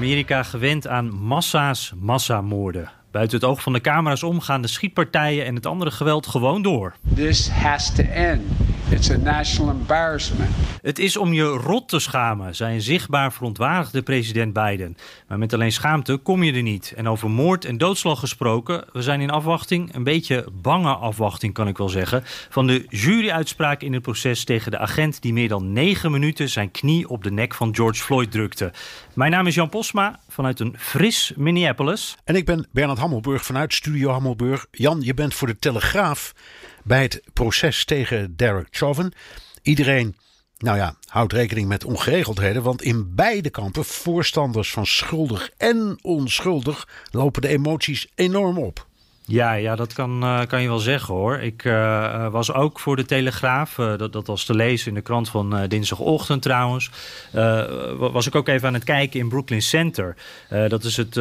Amerika gewend aan massa's massamoorden. Buiten het oog van de camera's om gaan de schietpartijen en het andere geweld gewoon door. This has to end. It's a national embarrassment. Het is om je rot te schamen, zei een zichtbaar verontwaardigde president Biden. Maar met alleen schaamte kom je er niet. En over moord en doodslag gesproken, we zijn in afwachting, een beetje bange afwachting kan ik wel zeggen, van de juryuitspraak in het proces tegen de agent die meer dan negen minuten zijn knie op de nek van George Floyd drukte. Mijn naam is Jan Posma vanuit een fris Minneapolis. En ik ben Bernard Hammelburg vanuit Studio Hammelburg. Jan, je bent voor de Telegraaf bij het proces tegen Derek Chauvin. Iedereen, nou ja, houdt rekening met ongeregeldheden. Want in beide kampen, voorstanders van schuldig en onschuldig, lopen de emoties enorm op. Ja, ja dat kan, uh, kan je wel zeggen hoor. Ik uh, was ook voor de Telegraaf. Dat, dat was te lezen in de krant van dinsdagochtend trouwens. was ik ook even aan het kijken in Brooklyn Center. dat is het,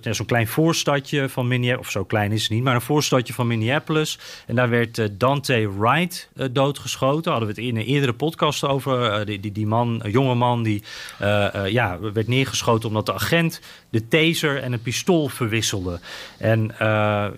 zo'n klein voorstadje van Minneapolis. Of zo klein is het niet, maar een voorstadje van Minneapolis. En daar werd Dante Wright doodgeschoten. Hadden we het in een eerdere podcast over. die, die, die man, jonge man, die ja, werd neergeschoten omdat de agent de taser en een pistool verwisselde. En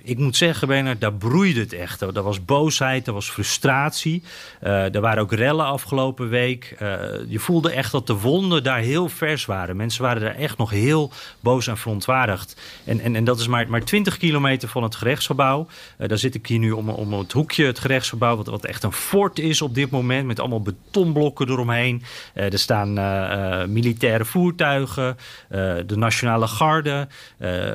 ik ik moet zeggen, Bernard, daar broeide het echt. Er was boosheid, er was frustratie. Uh, er waren ook rellen afgelopen week. Uh, je voelde echt dat de wonden daar heel vers waren. Mensen waren daar echt nog heel boos en verontwaardigd. En, en, en dat is maar, maar 20 kilometer van het gerechtsgebouw. Uh, daar zit ik hier nu om, om het hoekje, het gerechtsgebouw... Wat, wat echt een fort is op dit moment... met allemaal betonblokken eromheen. er staan militaire voertuigen, de Nationale Garde...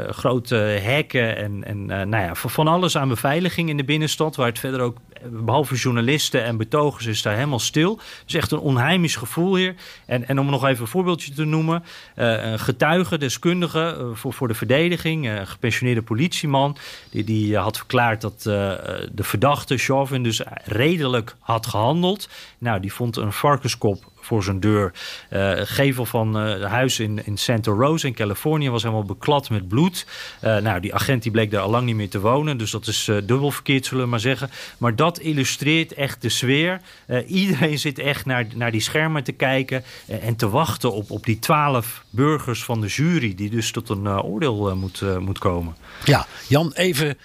grote hekken en, en nou ja, van alles aan beveiliging in de binnenstad. Waar het verder ook, behalve journalisten en betogers, is daar helemaal stil. Dus echt een onheimisch gevoel hier. En, en om nog even een voorbeeldje te noemen. Uh, een getuige, deskundige uh, voor, voor de verdediging. Uh, gepensioneerde politieman. Die, die had verklaard dat de verdachte Chauvin dus redelijk had gehandeld. Nou, die vond een varkenskop voor zijn deur. Uh, gevel van het huis in, in Santa Rosa in Californië was helemaal beklad met bloed. Uh, nou, die agent bleek daar al lang niet meer te wonen. Dus dat is dubbel verkeerd, zullen we maar zeggen. Maar dat illustreert echt de sfeer. iedereen zit echt naar, naar die schermen te kijken en te wachten op, op die twaalf burgers van de jury... die dus tot een oordeel moet, moet komen. Ja, Jan, even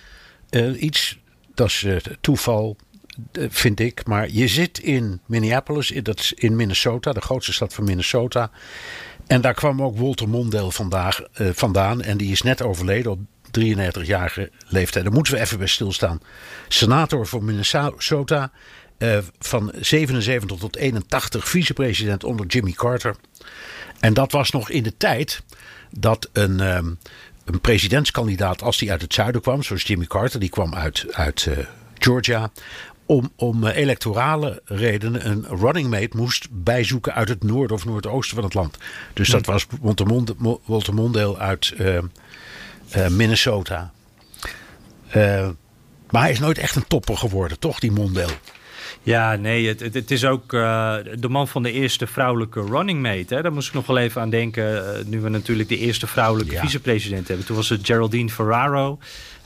iets, dat is toeval vind ik. Maar je zit in Minneapolis, dat is in Minnesota, de grootste stad van Minnesota. En daar kwam ook Walter Mondale vandaag, uh, vandaan. En die is net overleden op 93-jarige leeftijd. Daar moeten we even bij stilstaan. Senator voor Minnesota. Uh, van 77 tot 81 vicepresident onder Jimmy Carter. En dat was nog in de tijd dat een, um, een presidentskandidaat, als die uit het zuiden kwam, zoals Jimmy Carter, die kwam uit, uit Georgia, om, om eh, electorale redenen een running mate moest bijzoeken uit het noorden of noordoosten van het land. Dus dat hm. was Walter Mondale uit uh, uh, Minnesota. Uh, maar hij is nooit echt een topper geworden, toch, die Mondale? Ja, nee, het, het, is ook uh, de man van de eerste vrouwelijke running mate. Hè? Daar moest ik nog wel even aan denken. Uh, nu we natuurlijk de eerste vrouwelijke ja. vicepresident hebben. Toen was het Geraldine Ferraro.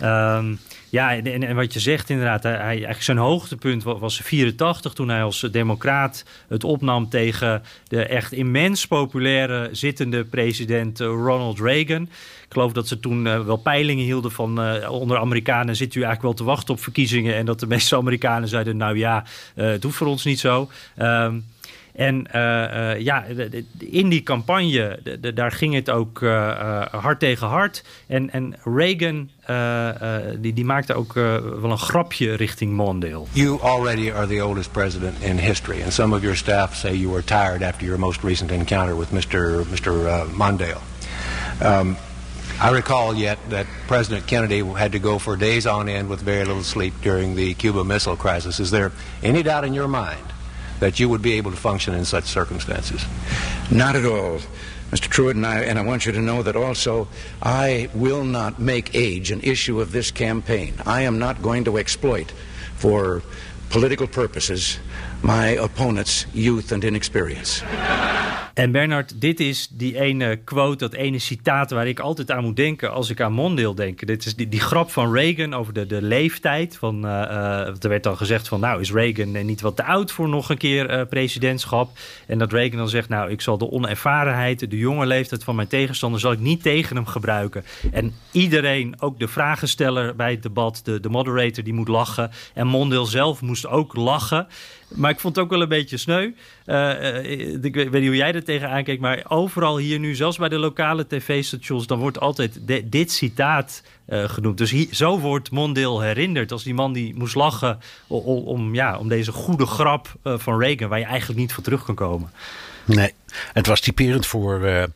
Um, ja, en, en, wat je zegt inderdaad, hij, eigenlijk zijn hoogtepunt was 84 toen hij als democraat het opnam tegen de echt immens populaire zittende president eh, Ronald Reagan. Ik geloof dat ze toen uh, wel peilingen hielden van onder Amerikanen zit u eigenlijk wel te wachten op verkiezingen. En dat de meeste Amerikanen zeiden, nou ja, uh, het hoeft voor ons niet zo. Um, en uh, uh, ja, in die campagne, daar ging het ook uh, hard tegen hard. En, en Reagan, die, die maakte ook wel een grapje richting Mondale. You already are the oldest president in history. And some of your staff say you were tired after your most recent encounter with Mr. Mr. Mondale. Um, I recall yet that President Kennedy had to go for days on end with very little sleep during the Cuba Missile Crisis. Is there any doubt in your mind that you would be able to function in such circumstances? Not at all. Mr. Truitt, and I, and I want you to know that also I will not make age an issue of this campaign. I am not going to exploit for political purposes my opponent's youth and inexperience. En Bernard, dit is die ene quote, dat ene citaat waar ik altijd aan moet denken als ik aan Mondale denk. Dit is die, die grap van Reagan over de, de leeftijd. Van, uh, er werd dan gezegd van nou is Reagan niet wat te oud voor nog een keer presidentschap. En dat Reagan dan zegt nou ik zal de onervarenheid, de jonge leeftijd van mijn tegenstander zal ik niet tegen hem gebruiken. En iedereen, ook de vragensteller bij het debat, de, de moderator die moet lachen. En Mondale zelf moest ook lachen. Maar ik vond het ook wel een beetje sneu. Uh, ik weet niet hoe jij er tegenaan kijkt, maar overal hier nu, zelfs bij de lokale tv-stations, dan wordt altijd dit citaat uh, genoemd. Dus hier, zo wordt Mondale herinnerd als die man die moest lachen om, ja, om deze goede grap van Reagan, waar je eigenlijk niet voor terug kan komen. Nee, het was typerend voor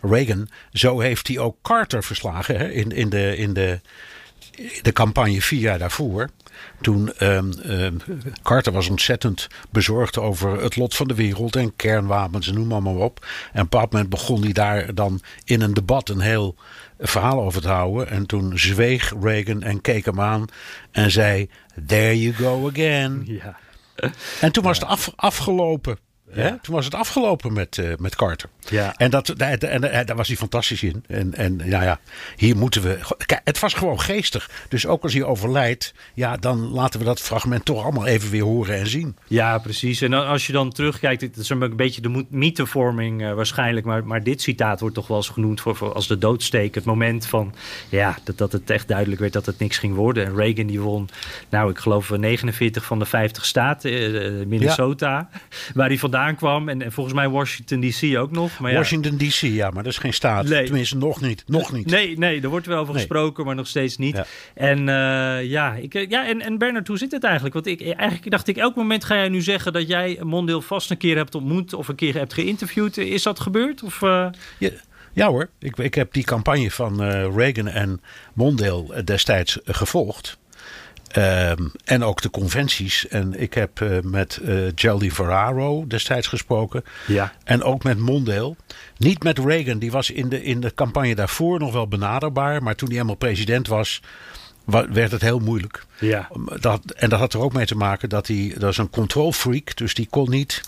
Reagan. Zo heeft hij ook Carter verslagen hè, in, in, de, in, de, de campagne vier jaar daarvoor. Toen um, um, Carter was ontzettend bezorgd over het lot van de wereld en kernwapens en noem maar, maar op. En op een bepaald moment begon hij daar dan in een debat een heel verhaal over te houden. En toen zweeg Reagan en keek hem aan en zei: There you go again. Ja. En toen was het af, afgelopen. Ja. Toen was het afgelopen met, uh, met Carter. Ja. En, dat, en, daar was hij fantastisch in. En, en ja, ja, hier moeten we. Kijk, het was gewoon geestig. Dus ook als hij overlijdt, ja, dan laten we dat fragment toch allemaal even weer horen en zien. Ja, precies. En als je dan terugkijkt, het is een beetje de mythevorming uh, waarschijnlijk. Maar, maar dit citaat wordt toch wel eens genoemd voor, voor als de doodsteek. Het moment van, ja, dat, dat het echt duidelijk werd dat het niks ging worden. En Reagan die won, nou, ik geloof 49 van de 50 staten, uh, Minnesota, ja. waar hij vandaan kwam. En, en, volgens mij Washington DC ook nog. Maar ja. Washington DC, ja, maar dat is geen staat. Nee. Tenminste, nog niet. Nog niet. Nee, nee, er wordt wel over nee. gesproken, maar nog steeds niet. Ja. En uh, ja, ik, ja en, en Bernard, hoe zit het eigenlijk? Want ik, eigenlijk dacht ik, elk moment ga jij nu zeggen dat jij Mondale vast een keer hebt ontmoet of een keer hebt geïnterviewd. Is dat gebeurd? Of, uh... ja. Ja hoor, ik, ik heb die campagne van uh, Reagan en Mondale destijds gevolgd. Um, en ook de conventies. En ik heb uh, met uh, Geldy Ferraro destijds gesproken. Ja. En ook met Mondale. Niet met Reagan, die was in de, in de campagne daarvoor nog wel benaderbaar. Maar toen hij helemaal president was, werd het heel moeilijk. Ja. Dat, en dat had er ook mee te maken dat hij, dat is een control freak. Dus die kon niet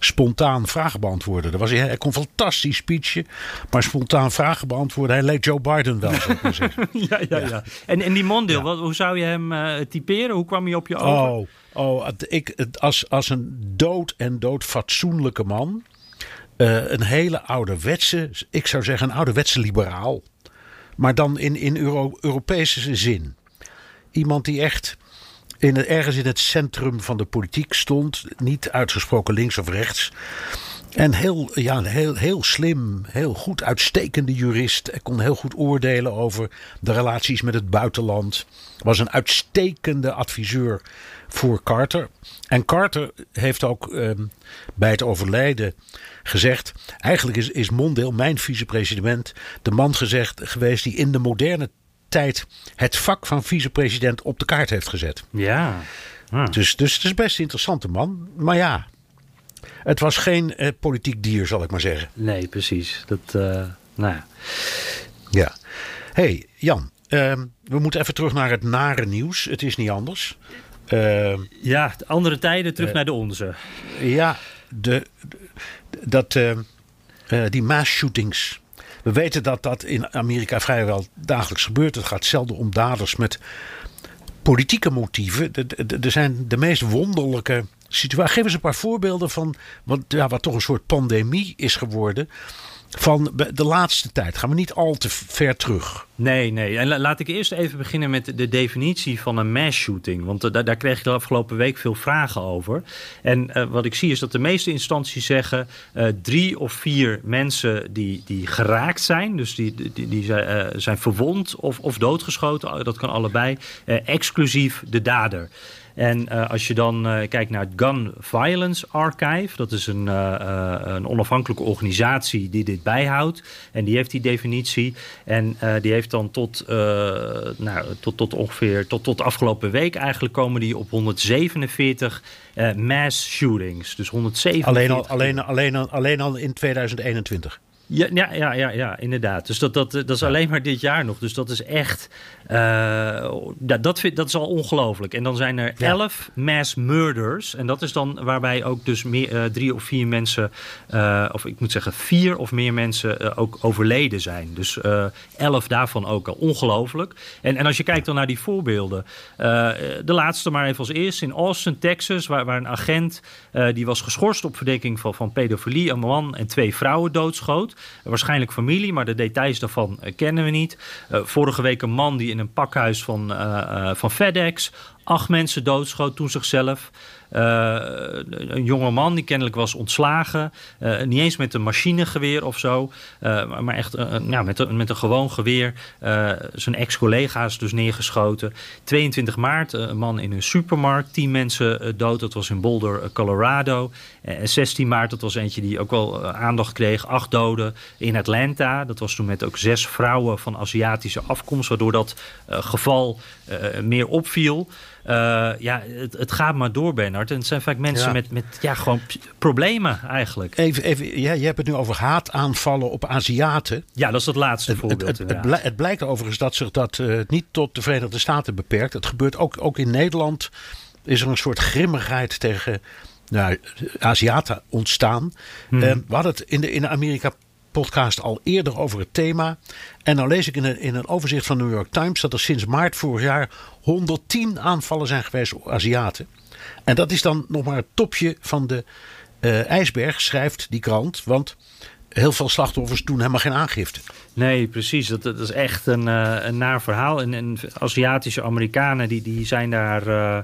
spontaan vragen beantwoorden. Dat was, hij kon fantastisch speechen, maar spontaan vragen beantwoorden. Hij leek Joe Biden wel, zou ik maar zeggen. ja, ja, ja, ja. En, en die ja. wat, hoe zou je hem uh, typeren? Hoe kwam hij op je ogen? Oh, oh ik, als, als een dood en doodfatsoenlijke man. Uh, een hele ouderwetse, ik zou zeggen een ouderwetse liberaal. Maar dan in, in Euro, Europese zin. Iemand die echt in ergens in het centrum van de politiek stond. Niet uitgesproken links of rechts. En heel, ja, heel, heel slim, heel goed, uitstekende jurist. Hij kon heel goed oordelen over de relaties met het buitenland. Was een uitstekende adviseur voor Carter. En Carter heeft ook eh, bij het overlijden gezegd. Eigenlijk is, is Mondale, mijn vicepresident, de man gezegd, geweest die in de moderne tijd het vak van vicepresident op de kaart heeft gezet. Ja. Ah. Dus, dus het is best een interessante man. Maar ja, het was geen eh, politiek dier, zal ik maar zeggen. Nee, precies. Dat, uh, nou ja. Ja. hey, Jan. Uh, we moeten even terug naar het nare nieuws. Het is niet anders. Uh, ja, andere tijden terug naar de onze. Ja, de, de dat, die mass shootings we weten dat dat in Amerika vrijwel dagelijks gebeurt. Het gaat zelden om daders met politieke motieven. Er zijn de meest wonderlijke situaties. Geef eens een paar voorbeelden van wat, ja, wat toch een soort pandemie is geworden van de laatste tijd. Gaan we niet al te ver terug. Nee, nee. En laat ik eerst even beginnen met de definitie van een mass shooting. Want uh, daar, kreeg ik de afgelopen week veel vragen over. En uh, wat ik zie is dat de meeste instanties zeggen... Uh, drie of vier mensen die, die geraakt zijn... dus die, die, die zijn verwond of, of doodgeschoten, dat kan allebei... exclusief de dader. En als je dan kijkt naar het Gun Violence Archive, dat is een, een onafhankelijke organisatie die dit bijhoudt. En die heeft die definitie. En die heeft dan tot, nou, tot, tot ongeveer tot, tot afgelopen week eigenlijk komen die op 147 mass shootings. Dus 147. Alleen al, alleen, alleen, alleen al in 2021. Ja, ja, ja, ja, ja, inderdaad. Dus dat, dat, dat is alleen maar dit jaar nog. Dus dat is echt. Uh, dat, vind, dat is al ongelooflijk. En dan zijn er elf mass murders. En dat is dan waarbij ook dus meer, uh, drie of vier mensen. Uh, of ik moet zeggen, vier of meer mensen ook overleden zijn. Dus elf daarvan ook al. Ongelooflijk. En, en als je kijkt dan naar die voorbeelden. de laatste maar even als eerste in Austin, Texas. Waar, waar een agent. die was geschorst op verdenking van, van pedofilie. Een man en twee vrouwen doodschoot. Waarschijnlijk familie, maar de details daarvan eh, kennen we niet. Uh, vorige week een man die in een pakhuis van, uh, van FedEx acht mensen doodschoot toen zichzelf. Uh, een jonge man die kennelijk was ontslagen. Uh, niet eens met een machinegeweer of zo. Uh, maar echt ja, met, een, met een gewoon geweer. zijn ex-collega's dus neergeschoten. 22 maart, een man in een supermarkt. 10 mensen dood. Dat was in Boulder, Colorado. En 16 maart, dat was eentje die ook wel aandacht kreeg. Acht doden in Atlanta. Dat was toen met ook zes vrouwen van Aziatische afkomst. Waardoor dat geval meer opviel. Uh, ja, het, het, gaat maar door, Bernard. En het zijn vaak mensen met, met ja, gewoon problemen eigenlijk. Even, even ja, je hebt het nu over haataanvallen op Aziaten. Ja, dat is het laatste het, voorbeeld. Het, het, het, blijkt overigens dat zich dat uh, niet tot de Verenigde Staten beperkt. Het gebeurt ook, ook in Nederland. Is er een soort grimmigheid tegen nou, Aziaten ontstaan. Hmm. We hadden het in de, in de Amerika podcast al eerder over het thema. En dan lees ik in een, in een overzicht van de New York Times dat er sinds maart vorig jaar 110 aanvallen zijn geweest op Aziaten. En dat is dan nog maar het topje van de uh, ijsberg, schrijft die krant. Want heel veel slachtoffers doen helemaal geen aangifte. Nee, precies. Dat, dat is echt een, uh, een naar verhaal. En, en Aziatische Amerikanen die, die zijn daar. Uh,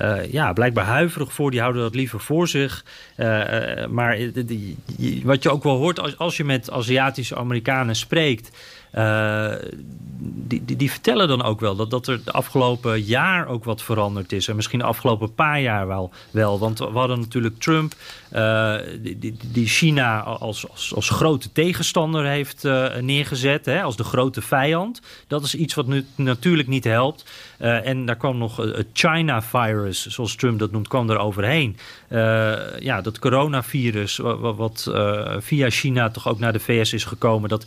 uh, ja, blijkbaar huiverig voor. Die houden dat liever voor zich. Uh, uh, maar die, wat je ook wel hoort als, als je met Aziatische Amerikanen spreekt. Die, die, die, vertellen dan ook wel dat, dat er de afgelopen jaar ook wat veranderd is. En misschien de afgelopen paar jaar wel. wel. Want we hadden natuurlijk Trump, die, die, China als, als, als grote tegenstander heeft neergezet. Hè, als de grote vijand. Dat is iets wat nu natuurlijk niet helpt. en daar kwam nog het China-virus, zoals Trump dat noemt, kwam er overheen. ja, dat coronavirus, wat, wat via China toch ook naar de VS is gekomen. Dat,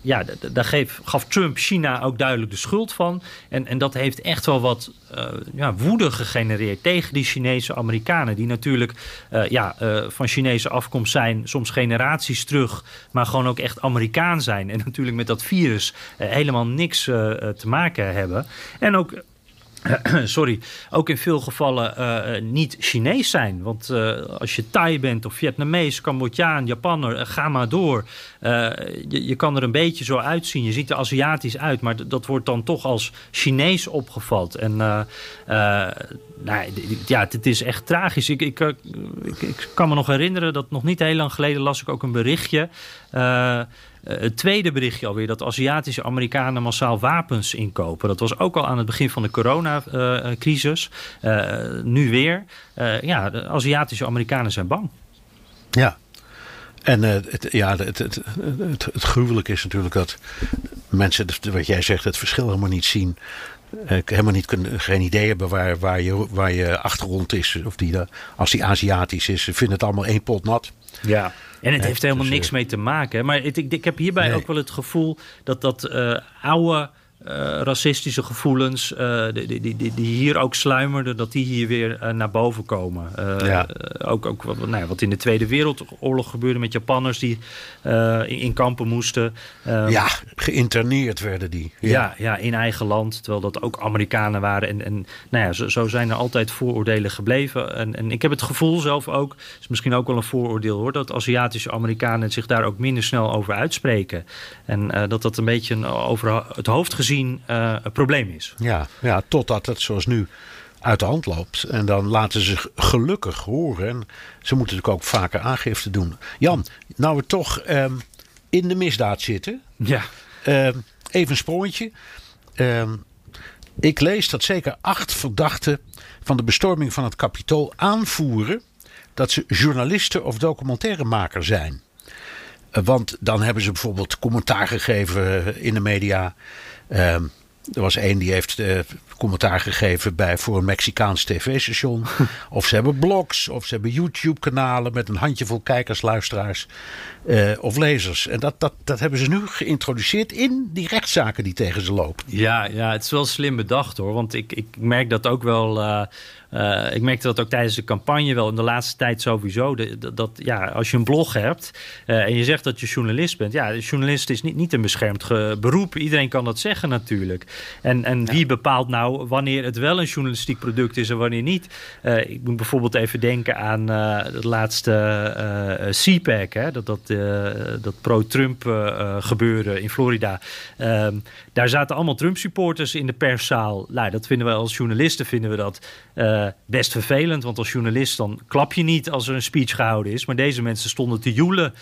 ja, daar geef, gaf Trump China ook duidelijk de schuld van. En, en dat heeft echt wel wat uh, ja, woede gegenereerd tegen die Chinese Amerikanen. Die natuurlijk uh, ja, uh, van Chinese afkomst zijn, soms generaties terug, maar gewoon ook echt Amerikaan zijn. En natuurlijk met dat virus helemaal niks te maken hebben. En ook sorry, ook in veel gevallen uh, niet Chinees zijn. Want uh, als je Thai bent of Vietnamees, Cambodjaan, Japanner, ga maar door. Je, je, kan er een beetje zo uitzien. Je ziet er Aziatisch uit, maar dat wordt dan toch als Chinees opgevat. En nou, ja, het is echt tragisch. Ik, ik, ik, ik, kan me nog herinneren dat nog niet heel lang geleden las ik ook een berichtje. Uh, het tweede berichtje alweer dat Aziatische Amerikanen massaal wapens inkopen. Dat was ook al aan het begin van de coronacrisis. Uh, nu weer. Ja, de Aziatische Amerikanen zijn bang. Ja. En het, ja, het, het, het, gruwelijke is natuurlijk dat mensen, wat jij zegt, het verschil helemaal niet zien helemaal niet kunnen, geen idee hebben waar, waar, je, waar je achtergrond is. Of die, als die Aziatisch is. Ze vinden het allemaal één pot nat. Ja. En het heeft helemaal dus, niks mee te maken. Maar ik, ik, heb hierbij ook wel het gevoel dat dat uh, oude racistische gevoelens uh, die, die, die, die, hier ook sluimerden, dat die hier weer uh, naar boven komen. Ja. ook ook wat, nou ja, wat in de Tweede Wereldoorlog gebeurde met Japanners die in, in, kampen moesten. ja, geïnterneerd werden die. Ja. ja. Ja, in eigen land, terwijl dat ook Amerikanen waren. En, en nou ja, zo, zo zijn er altijd vooroordelen gebleven. En, en ik heb het gevoel zelf ook, is misschien ook wel een vooroordeel hoor, dat Aziatische Amerikanen zich daar ook minder snel over uitspreken. En dat dat een beetje een, over het hoofd gezien gezien uh, een probleem is. Ja, ja, totdat het zoals nu uit de hand loopt. En dan laten ze zich gelukkig horen. En ze moeten natuurlijk ook vaker aangifte doen. Jan, nou we toch um, in de misdaad zitten. Ja. Um, even een sprongetje. Um, Ik lees dat zeker acht verdachten van de bestorming van het kapitool aanvoeren dat ze journalisten of documentairemaker zijn. Eh, Want dan hebben ze bijvoorbeeld commentaar gegeven in de media. Ehm, er was één die heeft eh, commentaar gegeven bij, voor een Mexicaans tv-station. of ze hebben blogs, of ze hebben YouTube-kanalen met een handjevol kijkers, luisteraars eh, of lezers. En dat, dat, dat hebben ze nu geïntroduceerd in die rechtszaken die tegen ze lopen. Ja, ja, het is wel slim bedacht hoor. Want ik, ik merk dat ook wel. eh, eh, ik merkte dat ook tijdens de campagne wel. In de laatste tijd sowieso. de- dat, dat, ja, als je een blog hebt. eh, en je zegt dat je journalist bent. Ja, journalist is niet, niet een beschermd beroep. Iedereen kan dat zeggen natuurlijk. En, en wie bepaalt nou wanneer het wel een journalistiek product is en wanneer niet? Eh, ik moet bijvoorbeeld even denken aan eh het laatste eh CPAC. Hè, dat, dat, dat pro-Trump eh, eh, gebeuren in Florida. Ehm, daar zaten allemaal Trump-supporters in de perszaal. Nou, dat vinden we als journalisten vinden we dat eh, best vervelend. Want als journalist dan klap je niet als er een speech gehouden is. Maar deze mensen stonden te joelen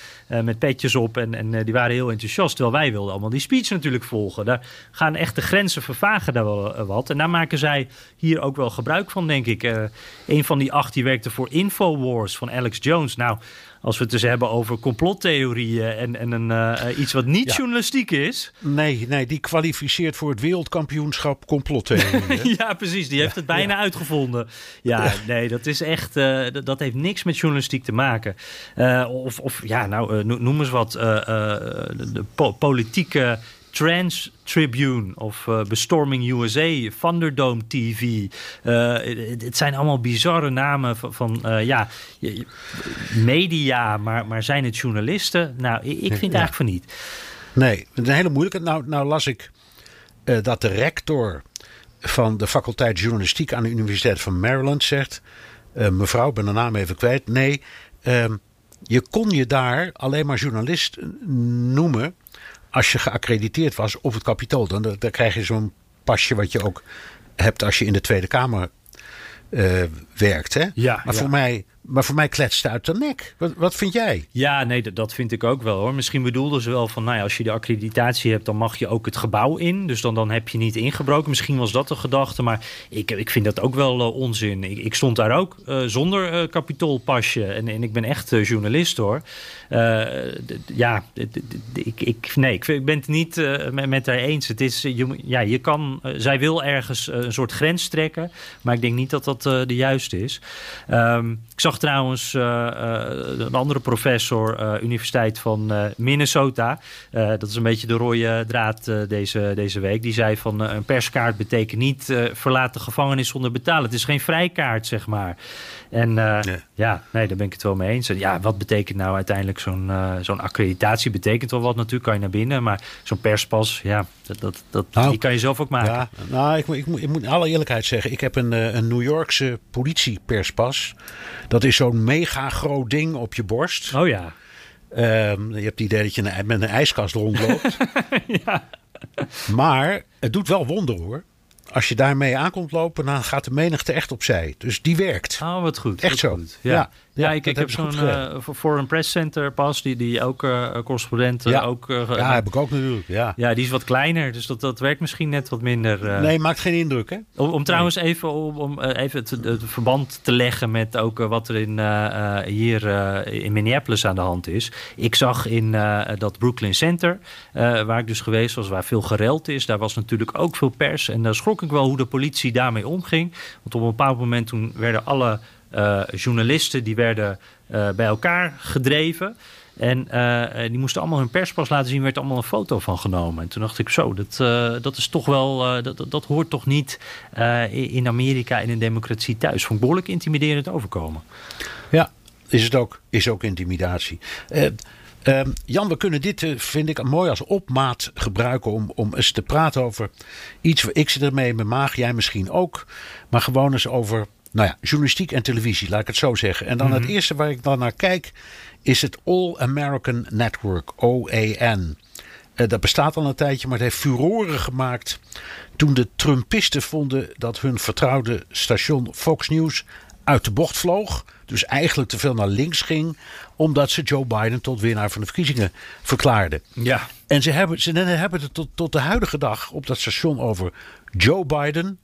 met petjes op. En, en die waren heel enthousiast. Terwijl wij wilden allemaal die speech natuurlijk volgen. Daar gaan echt de grenzen vervagen daar wel wat. En daar maken zij hier ook wel gebruik van, denk ik. Eh, een van die acht die werkte voor Infowars van Alex Jones. Nou, als we het dus hebben over complottheorieën en, en een, eh, iets wat niet Ja. journalistiek is. Nee, nee, die kwalificeert voor het wereldkampioenschap complottheorie. hè? Ja, precies. Die heeft het bijna uitgevonden. Ja, nee, dat is echt. eh, dat, heeft niks met journalistiek te maken. Eh, of, of ja, nou, no- noem eens wat. de, de po- politieke. Trans Tribune of eh, Bestorming USA, Thunderdome TV. Eh, het, het zijn allemaal bizarre namen van, van eh, ja, media, maar, maar zijn het journalisten? Nou, ik, vind eigenlijk van niet. Nee, het is een hele moeilijke. Nou, nou las ik dat de rector van de faculteit journalistiek aan de Universiteit van Maryland zegt: Mevrouw, ik ben de naam even kwijt. Nee, ehm, je kon je daar alleen maar journalist noemen als je geaccrediteerd was op het kapitool. Dan, dan krijg je zo'n pasje wat je ook hebt als je in de Tweede Kamer eh, werkt. Hè? Ja, maar, ja. Voor mij, maar voor mij kletst het uit de nek. Wat, wat vind jij? Ja, nee, dat, dat vind ik ook wel hoor. Misschien bedoelden ze wel van, nou ja, als je de accreditatie hebt, dan mag je ook het gebouw in. Dus dan, dan heb je niet ingebroken. Misschien was dat de gedachte, maar ik, ik vind dat ook wel eh, onzin. Ik, ik stond daar ook eh, zonder kapitoolpasje en, en ik ben echt journalist hoor. Eh, ja, ik, ik, nee, ik, ben het niet eh, met, met haar eens. Het is, eh, ja, je kan, zij wil ergens een soort grens trekken, maar ik denk niet dat dat de juiste is. Ehm, ik zag trouwens een andere professor, Universiteit van Minnesota. Dat is een beetje de rode draad deze, deze week. Die zei van een perskaart betekent niet verlaat de gevangenis zonder betalen. Het is geen vrijkaart, zeg maar. En eh, Ja. ja, nee, daar ben ik het wel mee eens. En ja, wat betekent nou uiteindelijk zo'n eh, zo'n accreditatie? Betekent wel wat natuurlijk, kan je naar binnen. Maar zo'n perspas, ja, dat, dat, dat, Nou, die kan je zelf ook maken. Ja, nou, ik, moet- ik, moet, ik moet in alle eerlijkheid zeggen, ik heb een, eh, een New Yorkse politieperspas. Dat is zo'n mega groot ding op je borst. Oh ja. Ehm, je hebt het idee dat je een- met een ijskast rondloopt. Maar het doet wel wonder hoor. Als je daarmee aankomt lopen, dan gaat de menigte echt opzij. Dus die werkt. Oh, wat goed. Echt wat zo. goed. Ja, Ja, ja, ik, heb zo'n geregeld. eh, Foreign Press Center pas, die, die ook correspondenten Ja. ook... ge- Ja, heb ik ook natuurlijk. Ja. ja, die is wat kleiner, dus dat, dat werkt misschien net wat minder. Nee, maakt geen indruk hè? Om, om trouwens even, om, om even het, het verband te leggen met ook wat er in, hier in Minneapolis aan de hand is. Ik zag in dat Brooklyn Center, waar ik dus geweest was, waar veel gereld is, daar was natuurlijk ook veel pers. En daar schrok ik wel hoe de politie daarmee omging. Want op een bepaald moment toen werden alle journalisten die werden eh, bij elkaar gedreven. En eh, die moesten allemaal hun perspas laten zien, werd allemaal een foto van genomen. En toen dacht ik, zo, dat, eh, dat is toch wel, eh, dat, dat- hoort toch niet eh, in Amerika in een democratie thuis. Vond behoorlijk intimiderend overkomen. Ja, is het ook, is ook intimidatie. Eh, ehm, Jan, we kunnen dit, eh, vind ik, mooi als opmaat gebruiken om, om eens te praten over iets. Ik zit ermee in mijn maag, jij misschien ook. Maar gewoon eens over nou ja, journalistiek en televisie, laat ik het zo zeggen. En dan het eerste waar ik dan naar kijk, is het All American Network, OAN. Eh, dat bestaat al een tijdje, maar het heeft furoren gemaakt toen de Trumpisten vonden dat hun vertrouwde station Fox News uit de bocht vloog. Dus eigenlijk te veel naar links ging. Omdat ze Joe Biden tot winnaar van de verkiezingen verklaarden. Ja. En ze hebben, ze hebben het tot, tot de huidige dag op dat station over Joe Biden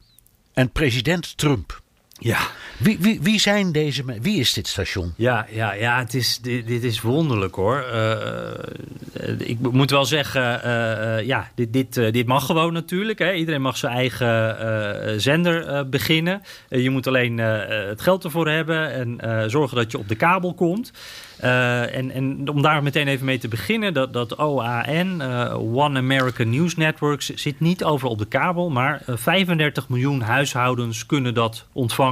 en president Trump. Ja. Wie, wie, wie zijn deze? Wie is dit station? Ja, ja, ja het is, dit, dit is wonderlijk hoor. Uh, ik moet wel zeggen, uh, ja, dit, dit, dit mag gewoon natuurlijk. Hè. Iedereen mag zijn eigen zender beginnen. je moet alleen het geld ervoor hebben en zorgen dat je op de kabel komt. En, en, om daar meteen even mee te beginnen, dat, dat OAN, One American News Network, zit niet over op de kabel, maar 35 miljoen huishoudens kunnen dat ontvangen.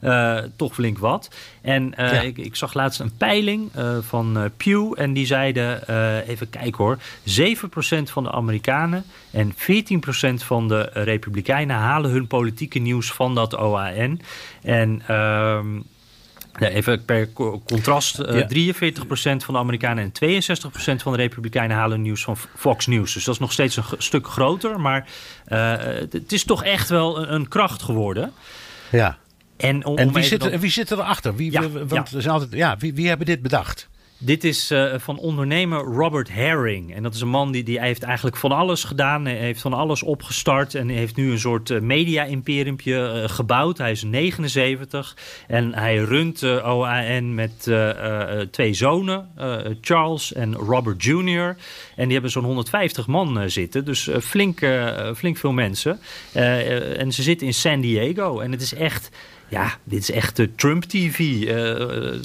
Uh, toch flink wat. En uh, ja. ik, ik, zag laatst een peiling uh, van Pew. En die zeiden, even kijken hoor. 7% van de Amerikanen en 14% van de Republikeinen halen hun politieke nieuws van dat OAN. En ehm, ja, even per contrast, uh, ja. 43% van de Amerikanen en 62% van de Republikeinen halen nieuws van Fox News. Dus dat is nog steeds een stuk groter, maar uh, het is toch echt wel een, een kracht geworden. Ja. En, om, en wie, zit, wie er achter? Wie, ja, want ja. Er zijn altijd, ja, wie, wie hebben dit bedacht? Dit is uh, van ondernemer Robert Herring. En dat is een man die, die heeft eigenlijk van alles gedaan. Hij heeft van alles opgestart. En heeft nu een soort uh, media-imperiumpje uh, gebouwd. Hij is 79. En hij runt OAN met twee zonen. Charles en Robert Jr. En die hebben zo'n 150 man zitten. Dus flink, flink veel mensen. en ze zitten in San Diego. En het is echt ja, dit is echt de Trump-TV. Uh,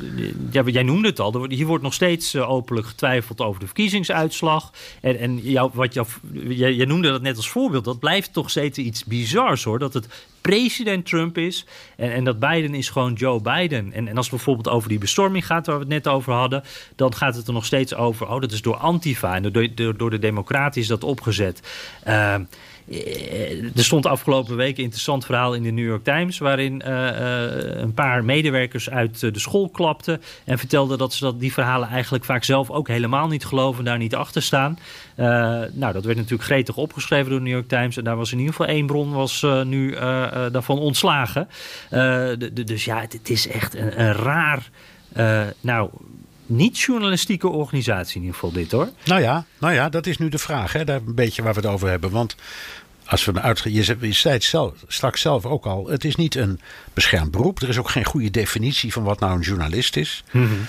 ja, jij noemde het al. Hier wordt nog steeds openlijk getwijfeld over de verkiezingsuitslag. En, en jou, wat jou, jij, jij, noemde dat net als voorbeeld. Dat blijft toch steeds iets bizars hoor. Dat het president Trump is. En, en dat Biden is gewoon Joe Biden. En, en als het bijvoorbeeld over die bestorming gaat waar we het net over hadden. Dan gaat het er nog steeds over. Oh, dat is door Antifa. En door, door, de Democraten is dat opgezet. Uh, er stond afgelopen week een interessant verhaal in de New York Times... waarin uh, een paar medewerkers uit de school klapten... en vertelden dat ze dat, die verhalen eigenlijk vaak zelf ook helemaal niet geloven... daar niet achter staan. Uh, nou, dat werd natuurlijk gretig opgeschreven door de New York Times... en daar was in ieder geval één bron was, nu daarvan ontslagen. De, de, dus ja, het, het, is echt een, een raar... nou, niet-journalistieke organisatie in ieder geval dit hoor. Nou ja, nou ja dat is nu de vraag. Hè? Daar een beetje waar we het over hebben. Want als we uit, je, je zei het zelf, straks zelf ook al. Het is niet een beschermd beroep. Er is ook geen goede definitie van wat nou een journalist is. Mm -hmm.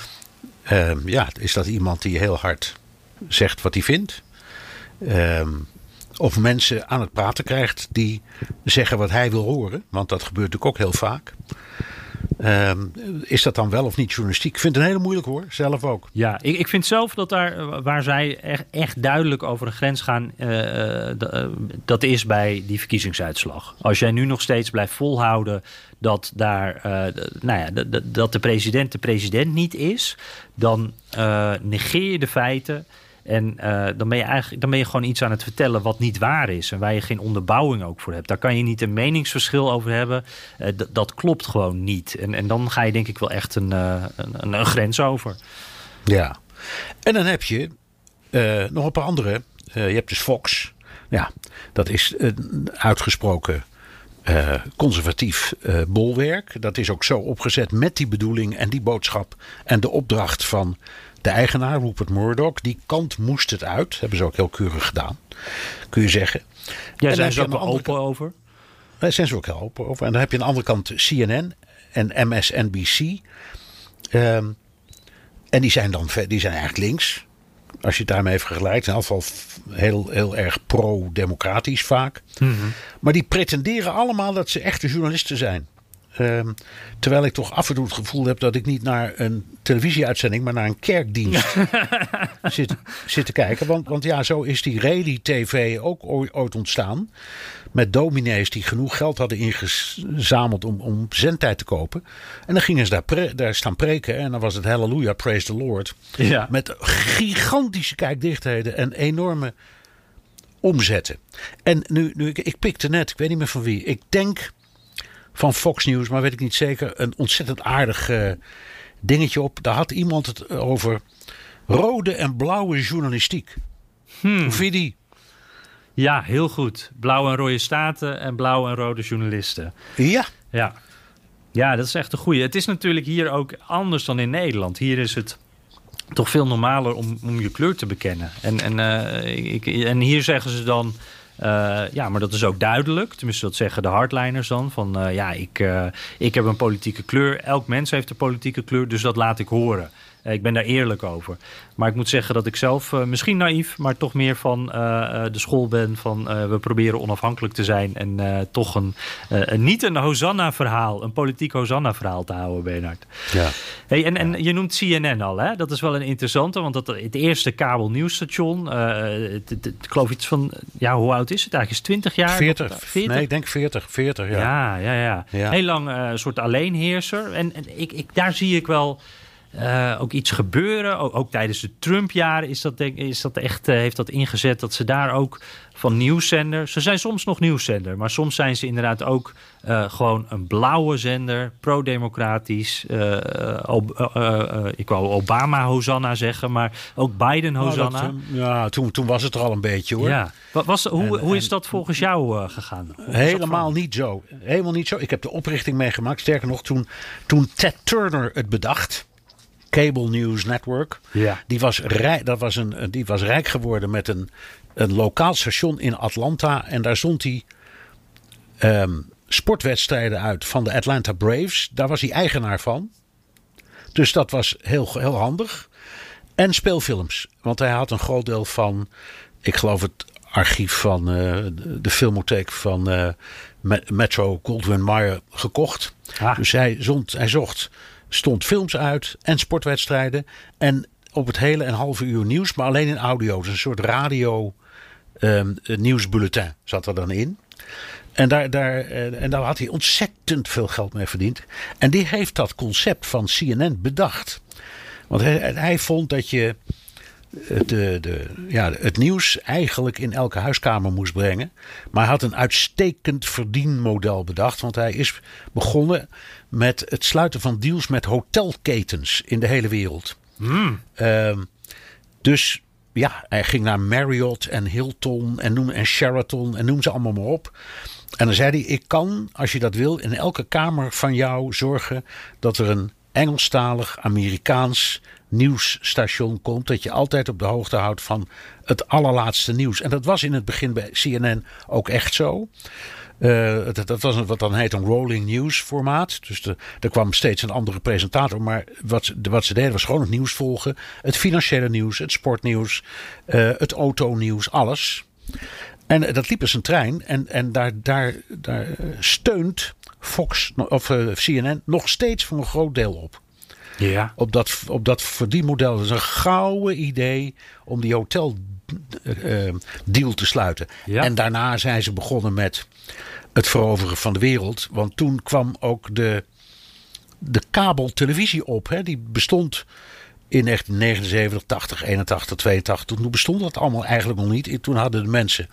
uh, ja, is dat iemand die heel hard zegt wat hij vindt? Uh, of mensen aan het praten krijgt die zeggen wat hij wil horen. Want dat gebeurt natuurlijk ook heel vaak. Uh, is dat dan wel of niet journalistiek? Ik vind het een hele moeilijk hoor, zelf ook. Ja, ik, ik vind zelf dat daar waar zij echt, duidelijk over een grens gaan, uh, dat is bij die verkiezingsuitslag. Als jij nu nog steeds blijft volhouden dat, daar, nou ja, dat de president de president niet is, dan negeer je de feiten. En uh, dan, ben je eigenlijk, dan ben je gewoon iets aan het vertellen wat niet waar is. En waar je geen onderbouwing ook voor hebt. Daar kan je niet een meningsverschil over hebben. Uh, dat klopt gewoon niet. En, en dan ga je denk ik wel echt een, uh, een, grens over. Ja. En dan heb je nog een paar andere. je hebt dus Fox. Ja, dat is een uitgesproken conservatief bolwerk. Dat is ook zo opgezet met die bedoeling en die boodschap en de opdracht van de eigenaar, Rupert Murdoch. Die kant moest het uit. Hebben ze ook heel keurig gedaan, kun je zeggen. Ja, zijn ze ook wel open kant, over? Daar zijn ze ook heel open over. En dan heb je aan de andere kant CNN en MSNBC. Um, en die zijn dan die zijn eigenlijk links. Als je het daarmee vergelijkt. In ieder geval heel, heel erg pro-democratisch vaak. Mm -hmm. Maar die pretenderen allemaal dat ze echte journalisten zijn. Um, terwijl ik toch af en toe het gevoel heb dat ik niet naar een televisieuitzending, maar naar een kerkdienst zit, zit te kijken. Want, want ja, zo is die Redi-TV ook ooit ontstaan. Met dominees die genoeg geld hadden ingezameld om, om zendtijd te kopen. En dan gingen ze daar, pre, daar staan preken. En dan was het Halleluja, praise the Lord. Ja. Met gigantische kijkdichtheden en enorme omzetten. En nu, nu ik, ik pikte net, ik weet niet meer van wie. Ik denk van Fox News, maar weet ik niet zeker. Een ontzettend aardig uh, dingetje op. Daar had iemand het over rode en blauwe journalistiek. Hmm. Hoe vind je die? Ja, heel goed. Blauwe en rode staten en blauwe en rode journalisten. Ja. Ja. Ja, dat is echt een goeie. Het is natuurlijk hier ook anders dan in Nederland. Hier is het toch veel normaler om, om je kleur te bekennen. En, en, uh, ik, en hier zeggen ze dan... Uh, ja, maar dat is ook duidelijk. Tenminste, dat zeggen de hardliners dan. Van uh, ja, ik, uh, ik heb een politieke kleur. Elk mens heeft een politieke kleur, dus dat laat ik horen. Uh, ik ben daar eerlijk over. Maar ik moet zeggen dat ik zelf misschien naïef, maar toch meer van de school ben. Van we proberen onafhankelijk te zijn. En toch een, een, niet een Hosanna-verhaal, een politiek Hosanna-verhaal te houden, Bernard. Ja. Hey, en, en je noemt CNN al, hè? Dat is wel een interessante, want dat, het eerste kabelnieuwsstation. ik geloof iets van, ja, hoe oud is het eigenlijk? Is 20 jaar? 40. 40? Nee, ik denk 40. 40 ja. Ja, ja, ja. Ja. Heel lang een soort alleenheerser. En, en ik, ik, daar zie ik wel uh, ook iets gebeuren. Ook, ook tijdens de Trump-jaren is dat, denk, is dat echt, uh, heeft dat ingezet dat ze daar ook van nieuwszender. Ze zijn soms nog nieuwszender, maar soms zijn ze inderdaad ook uh, gewoon een blauwe zender, pro-democratisch. ik wou Obama Hosanna zeggen, maar ook Biden Hosanna. Nou, dat, ja, toen, toen was het er al een beetje hoor. Ja. Wat was, hoe, en, hoe is dat volgens jou gegaan? Helemaal niet zo. Helemaal niet zo. Ik heb de oprichting meegemaakt. Sterker nog, toen, toen Ted Turner het bedacht. Cable News Network. Ja. Die, was rijk, dat was een, die was rijk geworden met een, een lokaal station in Atlanta. En daar zond hij um, sportwedstrijden uit van de Atlanta Braves. Daar was hij eigenaar van. Dus dat was heel, heel handig. En speelfilms. Want hij had een groot deel van, ik geloof het archief van uh, de filmotheek van uh, Metro Goldwyn Mayer gekocht. Ah. Dus hij, zond, hij zocht stond films uit en sportwedstrijden. En op het hele een halve uur nieuws, maar alleen in audio. Dus een soort radio um, nieuwsbulletin zat er dan in. En daar, daar, en daar had hij ontzettend veel geld mee verdiend. En die heeft dat concept van CNN bedacht. Want hij, hij vond dat je de, de, ja, het nieuws eigenlijk in elke huiskamer moest brengen. Maar hij had een uitstekend verdienmodel bedacht. Want hij is begonnen met het sluiten van deals met hotelketens in de hele wereld. Mm. Uh, dus ja, hij ging naar Marriott en Hilton en, noem, en Sheraton en noem ze allemaal maar op. En dan zei hij: Ik kan, als je dat wil, in elke kamer van jou zorgen dat er een Engelstalig, Amerikaans nieuwsstation komt. Dat je altijd op de hoogte houdt van het allerlaatste nieuws. En dat was in het begin bij CNN ook echt zo. Uh, dat, dat, was een, wat dan heet een rolling news formaat. Dus de, er kwam steeds een andere presentator. Maar wat, wat ze deden was gewoon het nieuws volgen. Het financiële nieuws, het sportnieuws, uh, het autonieuws, alles. En dat liep als een trein. En, en daar, daar, daar steunt Fox of CNN nog steeds voor een groot deel op. Ja. Op dat, op dat verdienmodel. Dat is een gouden idee om die hotel deal te sluiten. Ja. En daarna zijn ze begonnen met het veroveren van de wereld. Want toen kwam ook de, de kabeltelevisie op. Hè? Die bestond in 1979, 80, 81, 82. Toen bestond dat allemaal eigenlijk nog niet. Toen hadden de mensen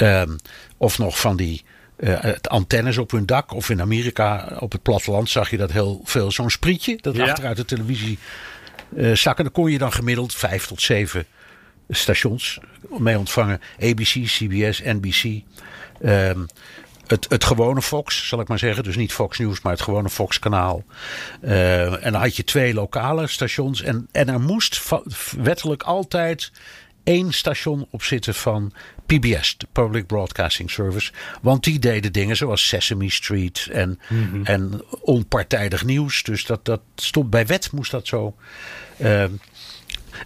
um, of nog van die uh, antennes op hun dak. Of in Amerika op het platteland zag je dat heel veel. Zo'n sprietje dat Ja. achteruit de televisie uh, zakken. Daar kon je dan gemiddeld vijf tot zeven stations mee ontvangen. ABC, CBS, NBC. Um, het, het gewone Fox, zal ik maar zeggen. Dus niet Fox News, maar het gewone Fox kanaal. Uh, en dan had je twee lokale stations. En, en er moest wettelijk altijd één station op zitten van PBS, de Public Broadcasting Service. Want die deden dingen zoals Sesame Street en, mm -hmm. en onpartijdig nieuws. Dus dat, dat stond bij wet, moest dat zo. Uh,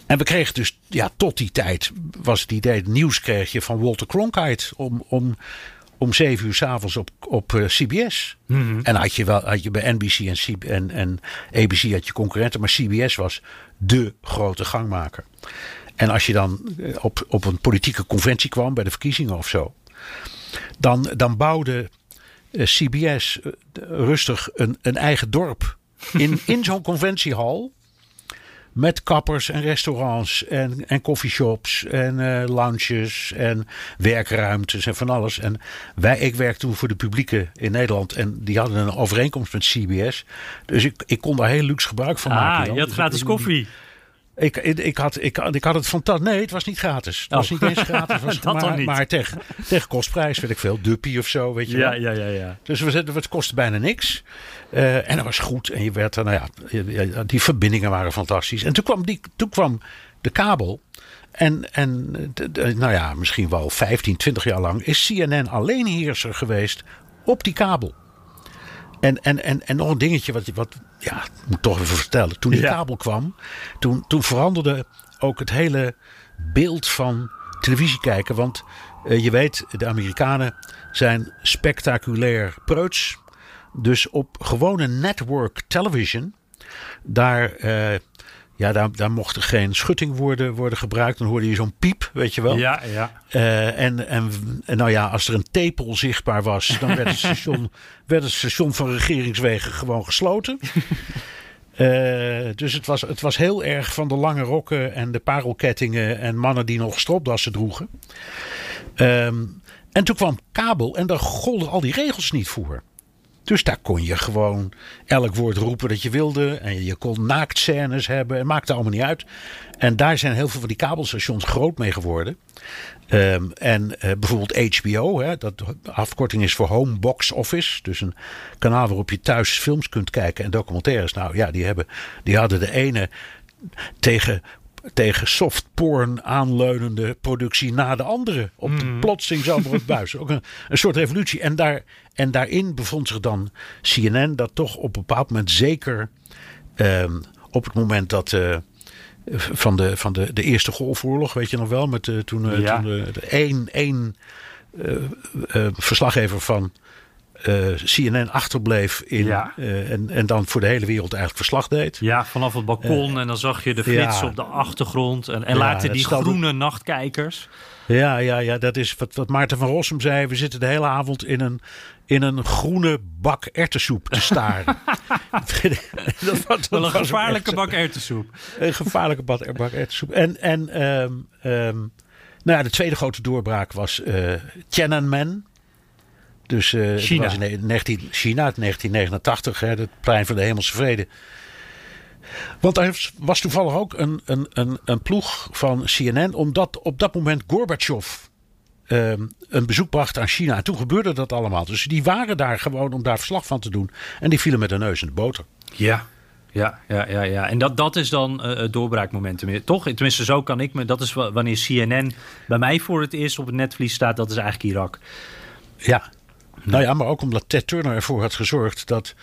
en we kregen dus, ja, tot die tijd was het idee, het nieuws kreeg je van Walter Cronkite om, om, om zeven uur s'avonds op, op uh, CBS. Mm -hmm. En had je, wel, had je bij NBC en, C en, en ABC had je concurrenten, maar CBS was de grote gangmaker. En als je dan op, op een politieke conventie kwam, bij de verkiezingen of zo, dan, dan bouwde uh, CBS rustig een, een eigen dorp in, in zo'n conventiehal. Met kappers en restaurants en, en coffeeshops en uh, lounges en werkruimtes en van alles. En wij, ik werkte toen voor de publieke in Nederland en die hadden een overeenkomst met CBS. Dus ik, ik kon daar heel luxe gebruik van ah, maken. Ah, je had gratis koffie. Ik, ik, had, ik, ik had het fantastisch. Nee, het was niet gratis. Het was Oh. niet eens gratis. Het was Dat dan maar, niet. maar tegen, tegen kostprijs, weet ik veel. Duppie of zo, weet je Ja, wel. ja, ja, ja. Dus we zetten, het kostte bijna niks. Eh, en dat was goed. En je werd, er, nou ja, die verbindingen waren fantastisch. En toen kwam, die, toen kwam de kabel. En, en de- de- nou ja, misschien wel 15, 20 jaar lang is CNN alleenheerser geweest op die kabel. En, en, en, en nog een dingetje wat, wat ja, ik moet toch even vertellen. Toen die Ja. kabel kwam, toen, toen veranderde ook het hele beeld van televisie kijken. Want eh, je weet, de Amerikanen zijn spectaculair preuts. Dus op gewone network television, daar, eh, ja, daar, daar mocht er geen schutting worden, worden gebruikt. Dan hoorde je zo'n piep, weet je wel. Ja, ja. Eh, en, en, en nou ja, als er een tepel zichtbaar was, dan werd het station, werd het station van regeringswegen gewoon gesloten. Eh, dus het was, het was heel erg van de lange rokken en de parelkettingen en mannen die nog stropdassen droegen. Ehm, en toen kwam kabel en daar golden al die regels niet voor. Dus daar kon je gewoon elk woord roepen dat je wilde. En je kon naaktscènes hebben. Het maakte allemaal niet uit. En daar zijn heel veel van die kabelstations groot mee geworden. Ehm, en eh, bijvoorbeeld HBO, hè, dat afkorting is voor Home Box Office. Dus een kanaal waarop je thuis films kunt kijken en documentaires. Nou ja, die, hebben, die hadden de ene tegen, tegen softporn aanleunende productie na de andere. Op de plotseling zomaar het buis. Ook een, een soort revolutie. En, daar, en daarin bevond zich dan CNN dat toch op een bepaald moment zeker ehm, op het moment dat... eh, van de, van de, de Eerste Golfoorlog, weet je nog wel? Met, eh, toen eh, Ja. toen de één, één verslaggever van eh, CNN achterbleef in, Ja. eh, en, en dan voor de hele wereld eigenlijk verslag deed. Ja, vanaf het balkon en dan zag je de flits ja. op de achtergrond. En, en Ja, later die groene nachtkijkers. Ja, ja, ja, dat is wat, wat Maarten van Rossum zei. We zitten de hele avond in een, in een groene bak erwtensoep te staren. dat was, Wel een gevaarlijke echt- bak erwtensoep. Een gevaarlijke bak erwtensoep. En, en ehm, ehm, nou ja, de tweede grote doorbraak was eh Tiananmen. Dus het China. was in ne- 19, China, uit 1989, hè, het plein van de hemelse vrede. Want er was toevallig ook een, een, een, een ploeg van CNN, omdat op dat moment Gorbachev ehm, een bezoek bracht aan China. En toen gebeurde dat allemaal. Dus die waren daar gewoon om daar verslag van te doen. En die vielen met de neus in de boter. Ja. Ja, ja, ja, ja. En dat, dat is dan eh, het doorbraakmoment. Toch? Tenminste, zo kan ik me. Dat is wa- wanneer CNN bij mij voor het eerst op het netvlies staat. Dat is eigenlijk Irak. Ja. Nou ja, maar ook omdat Ted Turner ervoor had gezorgd dat.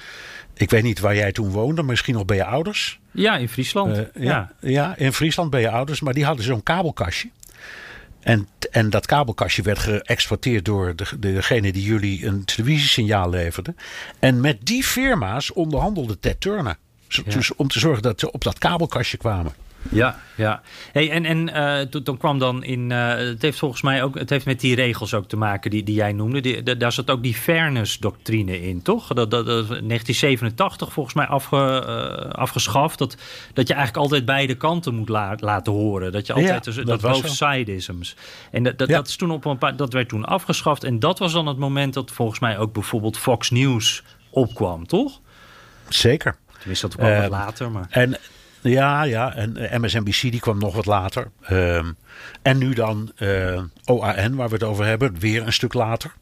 Ik weet niet waar jij toen woonde, misschien nog bij je ouders. Ja, in Friesland. Eh, ja. ja, ja, in Friesland bij je ouders. Maar die hadden zo'n kabelkastje. En, en dat kabelkastje werd geëxporteerd door de, degene die jullie een televisiesignaal leverde. En met die firma's onderhandelde Ted Turner. Ja. dus om te zorgen dat ze op dat kabelkastje kwamen. Ja, ja. Hey, en en eh, toen, toen kwam dan in. eh, het heeft volgens mij ook. Het heeft met die regels ook te maken die, die jij noemde. Die, da- daar zat ook die fairness-doctrine in, toch? Dat, dat, dat 1987 volgens mij afge, eh, afgeschaft. Dat, dat je eigenlijk altijd beide kanten moet la- laten horen. Dat je altijd. Ja, dus, dat both. En dat, dat, Ja. dat, is toen op een paar, dat werd toen afgeschaft. En dat was dan het moment dat volgens mij ook bijvoorbeeld Fox News opkwam, toch? Zeker. Tenminste, dat kwam wat later. Maar... En ja, ja, en eh, MSNBC die kwam nog wat later. Ehm, en nu dan eh, OAN, waar we het over hebben, weer een stuk later.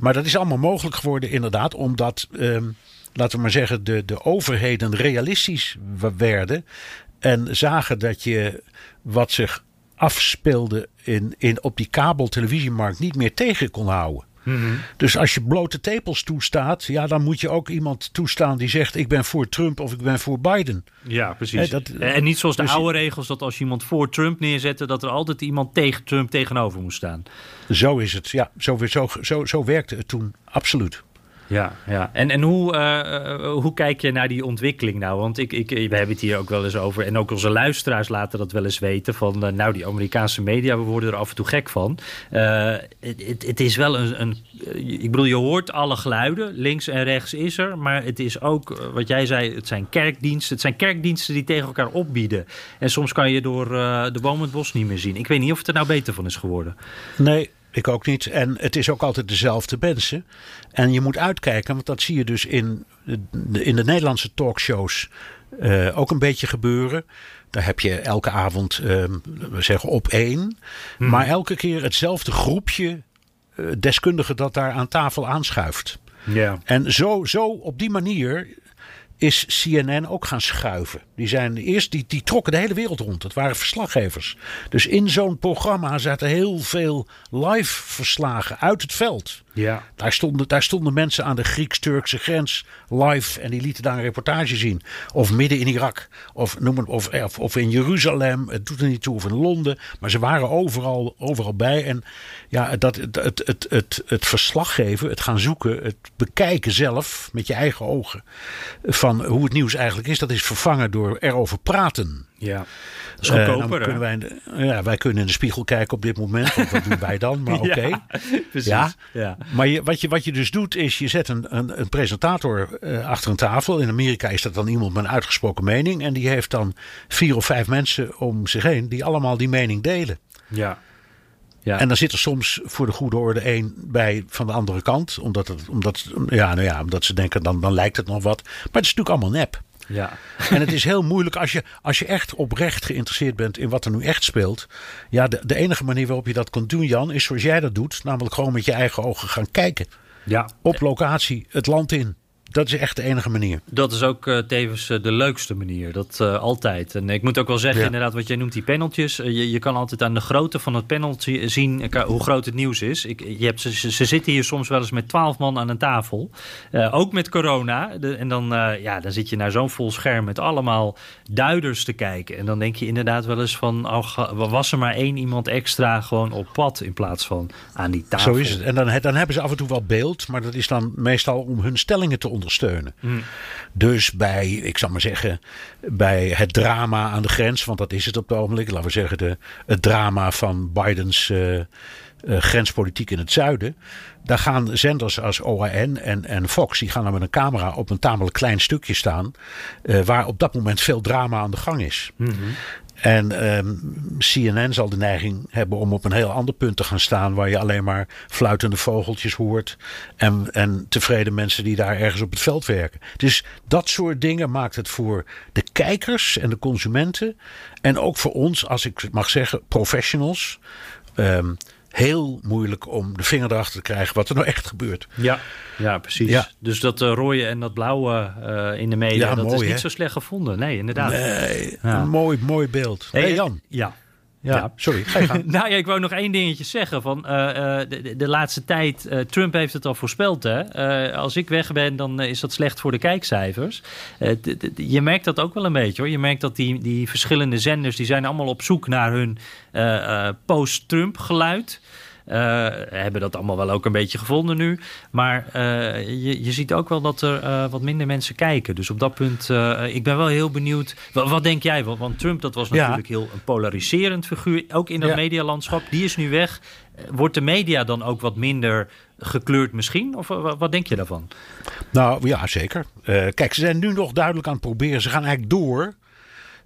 Maar dat is allemaal mogelijk geworden, inderdaad, omdat, ehm, laten we maar zeggen, de, de overheden realistisch werden. En zagen dat je wat zich afspeelde in, in, op die kabeltelevisiemarkt niet meer tegen kon houden. Dus als je blote tepels toestaat, ja, dan moet je ook iemand toestaan die zegt: Ik ben voor Trump of ik ben voor Biden. Ja, precies. Dat- en niet zoals de dus- oude regels dat als je iemand voor Trump neerzette, dat er altijd iemand tegen Trump tegenover moest staan. Zo is het. Ja, zo, zo, zo, zo werkte het toen. Absoluut. Ja, ja. En, en hoe, eh, eh, hoe kijk je naar die ontwikkeling nou? Want ik, ik, we hebben het hier ook wel eens over. En ook onze luisteraars laten dat wel eens weten. Van eh, nou, die Amerikaanse media, we worden er af en toe gek van. Eh, Het het- het is wel een, een. Ik bedoel, je hoort alle geluiden. Links en rechts is er. Maar het is ook, wat jij zei, het zijn kerkdiensten. Het zijn kerkdiensten die tegen elkaar opbieden. En soms kan je door eh, de boom het bos niet meer zien. Ik weet niet of het er nou beter van is geworden. Nee, ik ook niet. En het is ook altijd dezelfde mensen. En je moet uitkijken, want dat zie je dus in de, in de Nederlandse talkshows. eh, ook een beetje gebeuren. Daar heb je elke avond, ehm, we zeggen op één. Maar elke keer hetzelfde groepje uh, deskundigen dat daar aan tafel aanschuift. Ja. En zo, zo op die manier is CNN ook gaan schuiven. Die, zijn eerst, die, die trokken de hele wereld rond. Het waren verslaggevers. Dus in zo'n programma zaten heel veel live verslagen uit het veld. Ja. Daar stonden, daar stonden mensen aan de Grieks-Turkse grens live en die lieten daar een reportage zien. Of midden in Irak, of, noem het, of, of, of in Jeruzalem, het doet er niet toe, of in Londen. Maar ze waren overal, overal bij. En ja, dat, het, het, het, het, het verslag geven, het gaan zoeken, het bekijken zelf met je eigen ogen van hoe het nieuws eigenlijk is, dat is vervangen door erover praten. Ja. Dat is Eh, goedkoper, wij, de- ja, wij kunnen in de spiegel kijken op dit moment. Want wat doen wij dan? Maar oké. Ja, precies. Ja. Ja. Maar je, wat, je, wat je dus doet, is je zet een, een, een presentator eh, achter een tafel. In Amerika is dat dan iemand met een uitgesproken mening. En die heeft dan vier of vijf mensen om zich heen die allemaal die mening delen. Ja. Ja. En dan zit er soms voor de goede orde één bij van de andere kant. Omdat, het, omdat, ja, nou ja, omdat ze denken, dan, dan lijkt het nog wat. Maar het is natuurlijk allemaal nep. Ja. En het is heel moeilijk als je, als je echt oprecht geïnteresseerd bent in wat er nu echt speelt. Ja, de, de enige manier waarop je dat kunt doen, Jan, is zoals jij dat doet. Namelijk gewoon met je eigen ogen gaan kijken. ja. Op locatie, het land in. Dat is echt de enige manier. Dat is ook eh, tevens eh, de leukste manier. Dat eh, altijd. En ik moet ook wel zeggen, Ja. inderdaad, wat jij noemt, die paneltjes. je, je kan altijd aan de grootte van het paneltje zien hoe groot het nieuws is. Ik, je hebt, ze, ze- zitten hier soms wel eens met twaalf man aan een tafel. Ook met corona. De- en dan, ja, dan zit je naar zo'n vol scherm met allemaal duiders te kijken. En dan denk je inderdaad wel eens van, oh, was er maar één iemand extra gewoon op pad in plaats van aan die tafel. Zo is het. En dan, dan hebben ze af en toe wel beeld, maar dat is dan meestal om hun stellingen te ondersteunen. Dus bij, ik zal maar zeggen, bij het drama aan de grens, want dat is het op het ogenblik, laten we zeggen, de, het drama van Bidens eh, eh, grenspolitiek in het zuiden. Daar gaan zenders als OAN en, en Fox, die gaan dan met een camera op een tamelijk klein stukje staan, eh, waar op dat moment veel drama aan de gang is. En ehm, CNN zal de neiging hebben om op een heel ander punt te gaan staan. Waar je alleen maar fluitende vogeltjes hoort. En, en tevreden mensen die daar ergens op het veld werken. Dus dat soort dingen maakt het voor de kijkers en de consumenten. En ook voor ons, als ik mag zeggen, professionals. ehm, heel moeilijk om de vinger erachter te krijgen wat er nou echt gebeurt. Ja, ja precies. Ja. Dus dat eh, rode en dat blauwe eh, in de media, Ja, dat mooi, is niet hè? zo slecht gevonden. Nee, inderdaad. Nee, Ja. een mooi, mooi beeld. Hey, Jan. Ja. Ja, sorry. Nou ja, ik wou nog één dingetje zeggen. Van, eh, eh, de, de- laatste tijd, eh, Trump heeft het al voorspeld. Hè? Als ik weg ben, dan is dat slecht voor de kijkcijfers. Je merkt dat ook wel een beetje hoor. Je merkt dat die, die verschillende zenders, die zijn allemaal op zoek naar hun post-Trump geluid. Eh, hebben dat allemaal wel ook een beetje gevonden nu. Maar eh, je, je ziet ook wel dat er eh, wat minder mensen kijken. Dus op dat punt, ik ben wel heel benieuwd. Wat, wat denk jij? Want, want Trump, dat was Ja. natuurlijk heel een polariserend figuur. Ook in dat Ja. medialandschap. Die is nu weg. Wordt de media dan ook wat minder gekleurd misschien? Of wat, denk je daarvan? Nou ja, zeker. Kijk, ze zijn nu nog duidelijk aan het proberen. Ze gaan eigenlijk door.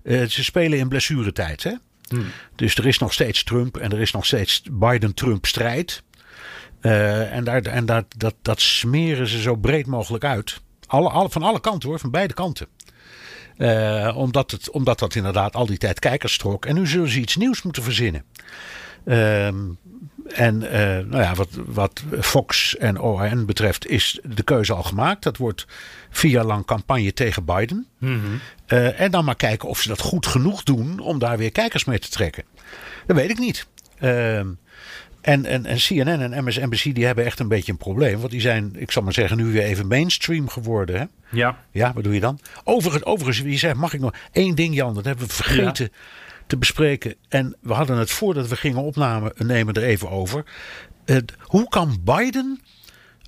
Ze spelen in blessuretijd. Hè? Dus er is nog steeds Trump en er is nog steeds Biden-Trump strijd. Eh, en daar, en daar, dat, dat smeren ze zo breed mogelijk uit. Alle, van alle kanten hoor, van beide kanten. Eh, omdat, het, omdat dat inderdaad al die tijd kijkers trok. En nu zullen ze iets nieuws moeten verzinnen. Ehm, en eh, nou ja, wat, wat Fox en OAN betreft is de keuze al gemaakt. Dat wordt vier jaar lang campagne tegen Biden. Eh, en dan maar kijken of ze dat goed genoeg doen om daar weer kijkers mee te trekken. Dat weet ik niet. Ehm, en, en, en CNN en MSNBC die hebben echt een beetje een probleem. Want die zijn, ik zal maar zeggen, nu weer even mainstream geworden. Hè? Ja. Ja, wat doe je dan? Overigens, overigens wie zegt, mag ik nog één ding, Jan? Dat hebben we vergeten te bespreken. En we hadden het voordat we gingen opnemen nemen er even over. Hoe kan Biden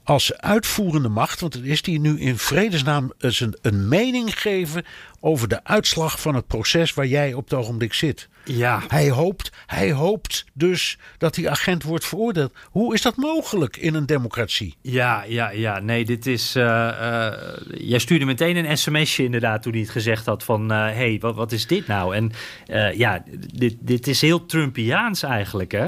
als uitvoerende macht, want het is die nu in vredesnaam eens een, een mening geven over de uitslag van het proces waar jij op het ogenblik zit? Ja. Hij hoopt, hij hoopt dus dat die agent wordt veroordeeld. Hoe is dat mogelijk in een democratie? Ja, ja, ja. Nee, dit is. eh, eh, jij stuurde meteen een sms'je inderdaad toen hij het gezegd had van... hé, hey, wat, wat is dit nou? En eh, ja, dit, dit is heel Trumpiaans eigenlijk, hè?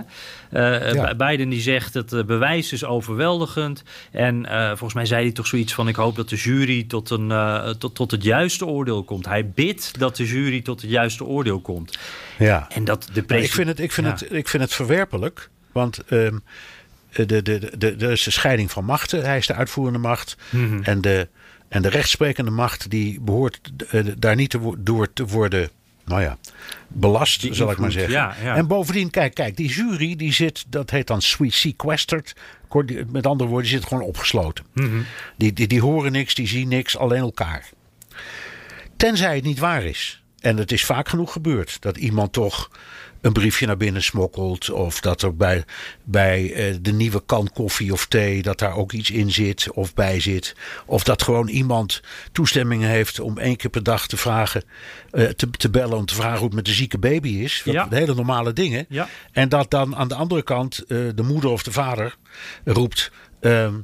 Eh, Ja. Biden die zegt het eh, bewijs is overweldigend. En volgens mij zei hij toch zoiets van: Ik hoop dat de jury tot, een, tot, tot het juiste oordeel komt. Hij bidt dat de jury tot het juiste oordeel komt. Ja. En dat de ik, vind het, ik, vind het, ik vind het verwerpelijk. Want um, de, de, de, de, er is een scheiding van machten. Hij is de uitvoerende macht. Mhm. Mm -hmm. En de en de rechtsprekende macht die behoort uh, daar niet te wo door te worden, nou ja, belast, Die zal ik maar zeggen. ja, ja. En bovendien, kijk, kijk, die jury die zit, dat heet dan sweet sequestered. Met andere woorden, die zit gewoon opgesloten. Mhm. Die, die, die horen niks, die zien niks, alleen elkaar. Tenzij het niet waar is. En het is vaak genoeg gebeurd dat iemand toch een briefje naar binnen smokkelt. Of dat er bij, bij uh, de nieuwe kan koffie of thee, dat daar ook iets in zit of bij zit. Of dat gewoon iemand toestemming heeft om één keer per dag te vragen, uh, te, te bellen om te vragen hoe het met de zieke baby is. Ja. De hele normale dingen. Ja. En dat dan aan de andere kant uh, de moeder of de vader roept. ehm,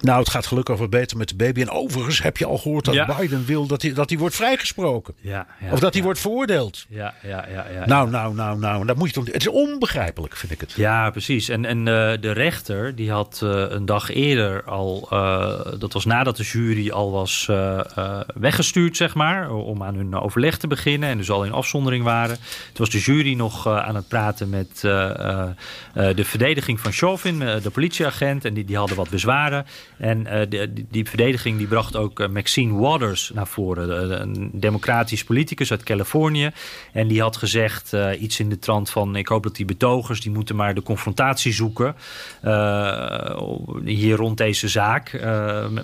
nou, het gaat gelukkig wat beter met de baby. En overigens heb je al gehoord dat Ja. Biden wil dat hij, dat hij wordt vrijgesproken. Ja, ja, of dat hij wordt veroordeeld. Ja, ja, ja, ja. Nou, nou, nou, nou. Dat moet je toch, het is onbegrijpelijk, vind ik het. Ja, precies. En, en eh, de rechter die had eh, een dag eerder al, eh, dat was nadat de jury al was weggestuurd, zeg maar, om aan hun overleg te beginnen en dus al in afzondering waren. Toen was de jury nog aan het praten met de verdediging van Chauvin, de politieagent, en die, die hadden wat bezwaren. En eh, die, die verdediging die bracht ook eh, Maxine Waters naar voren, eh, een democratisch politicus uit Californië. En die had gezegd iets in de trant van: ik hoop dat die betogers die moeten maar de confrontatie zoeken hier rond deze zaak.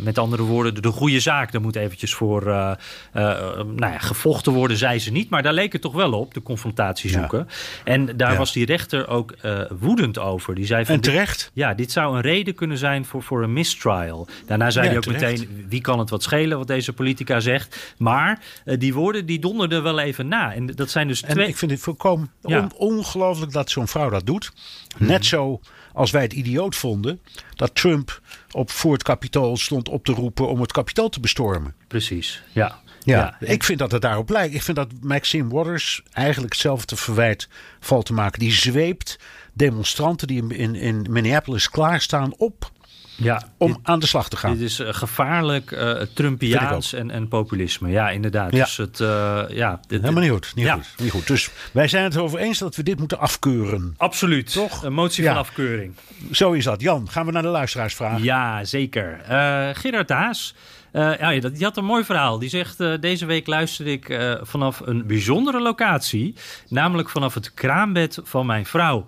Met, andere woorden, de, de goede zaak, daar moet eventjes voor nou ja, gevochten worden, zei ze niet. Maar daar leek het toch wel op, de confrontatie Ja. zoeken. En daar Ja. was die rechter ook woedend over. Die zei van, En dit- terecht. ja, dit zou een reden kunnen zijn voor, voor een mistrial. Daarna zei Ja, hij ook terecht. meteen, wie kan het wat schelen wat deze politica zegt. Maar eh, die woorden die donderden wel even na. En dat zijn dus En twee... ik vind het volkomen Ja. on- ongelooflijk dat zo'n vrouw dat doet. Mhm. Net zo als wij het idioot vonden dat Trump op, voor het kapitool stond op te roepen om het kapitool te bestormen. Precies, ja. Ja, ik vind dat het daarop lijkt. Ik vind dat Maxine Waters eigenlijk hetzelfde verwijt valt te maken. Die zweept demonstranten die in, in, in Minneapolis klaarstaan op ja, om dit- aan de slag te gaan. Dit is eh, gevaarlijk eh Trumpiaans en, en populisme. Ja, inderdaad. Ja. Dus het, eh, ja, dit- Helemaal niet goed. Niet, Ja. goed niet goed. Dus wij zijn het erover eens dat we dit moeten afkeuren. Absoluut. Toch? Een motie Ja. van afkeuring. Zo is dat. Jan, gaan we naar de luisteraarsvraag. Ja, zeker. Eh Gerard Haas. eh, ja, dat- die had een mooi verhaal. Die zegt: Deze week luisterde ik vanaf een bijzondere locatie. Namelijk vanaf het kraambed van mijn vrouw.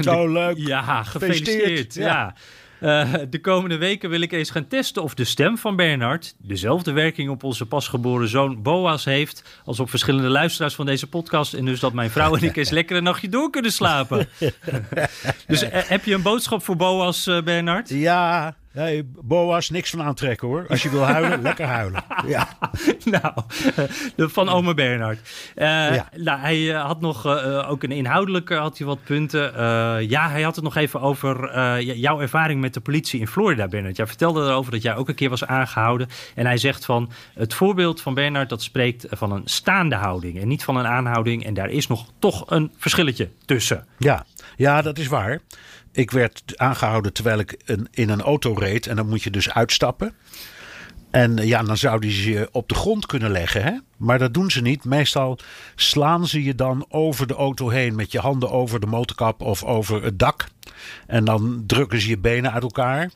Zo leuk. Ja, gefeliciteerd. Gefeliciteerd, Ja. ja. Eh, de komende weken wil ik eens gaan testen of de stem van Bernard dezelfde werking op onze pasgeboren zoon Boas heeft als op verschillende luisteraars van deze podcast. En dus dat mijn vrouw en ik eens lekker een nachtje door kunnen slapen. dus eh, heb je een boodschap voor Boas, eh, Bernard? Ja, hey, Boas, niks van aantrekken hoor. Als je wil huilen, lekker huilen. Ja. nou, de, van ome Bernard. Eh, Ja. nou, hij eh, had nog eh, ook een inhoudelijke had hij wat punten. Ja, hij had het nog even over jouw ervaring met de politie in Florida, Bernard. Jij vertelde erover dat jij ook een keer was aangehouden. En hij zegt van het voorbeeld van Bernard dat spreekt van een staande houding en niet van een aanhouding. En daar is nog toch een verschilletje tussen. Ja. ja, dat is waar. Ik werd aangehouden terwijl ik in een auto reed. En dan moet je dus uitstappen. En eh, ja, dan zouden ze je op de grond kunnen leggen. Hè? Maar dat doen ze niet. Meestal slaan ze je dan over de auto heen met je handen over de motorkap of over het dak. En dan drukken ze je benen uit elkaar.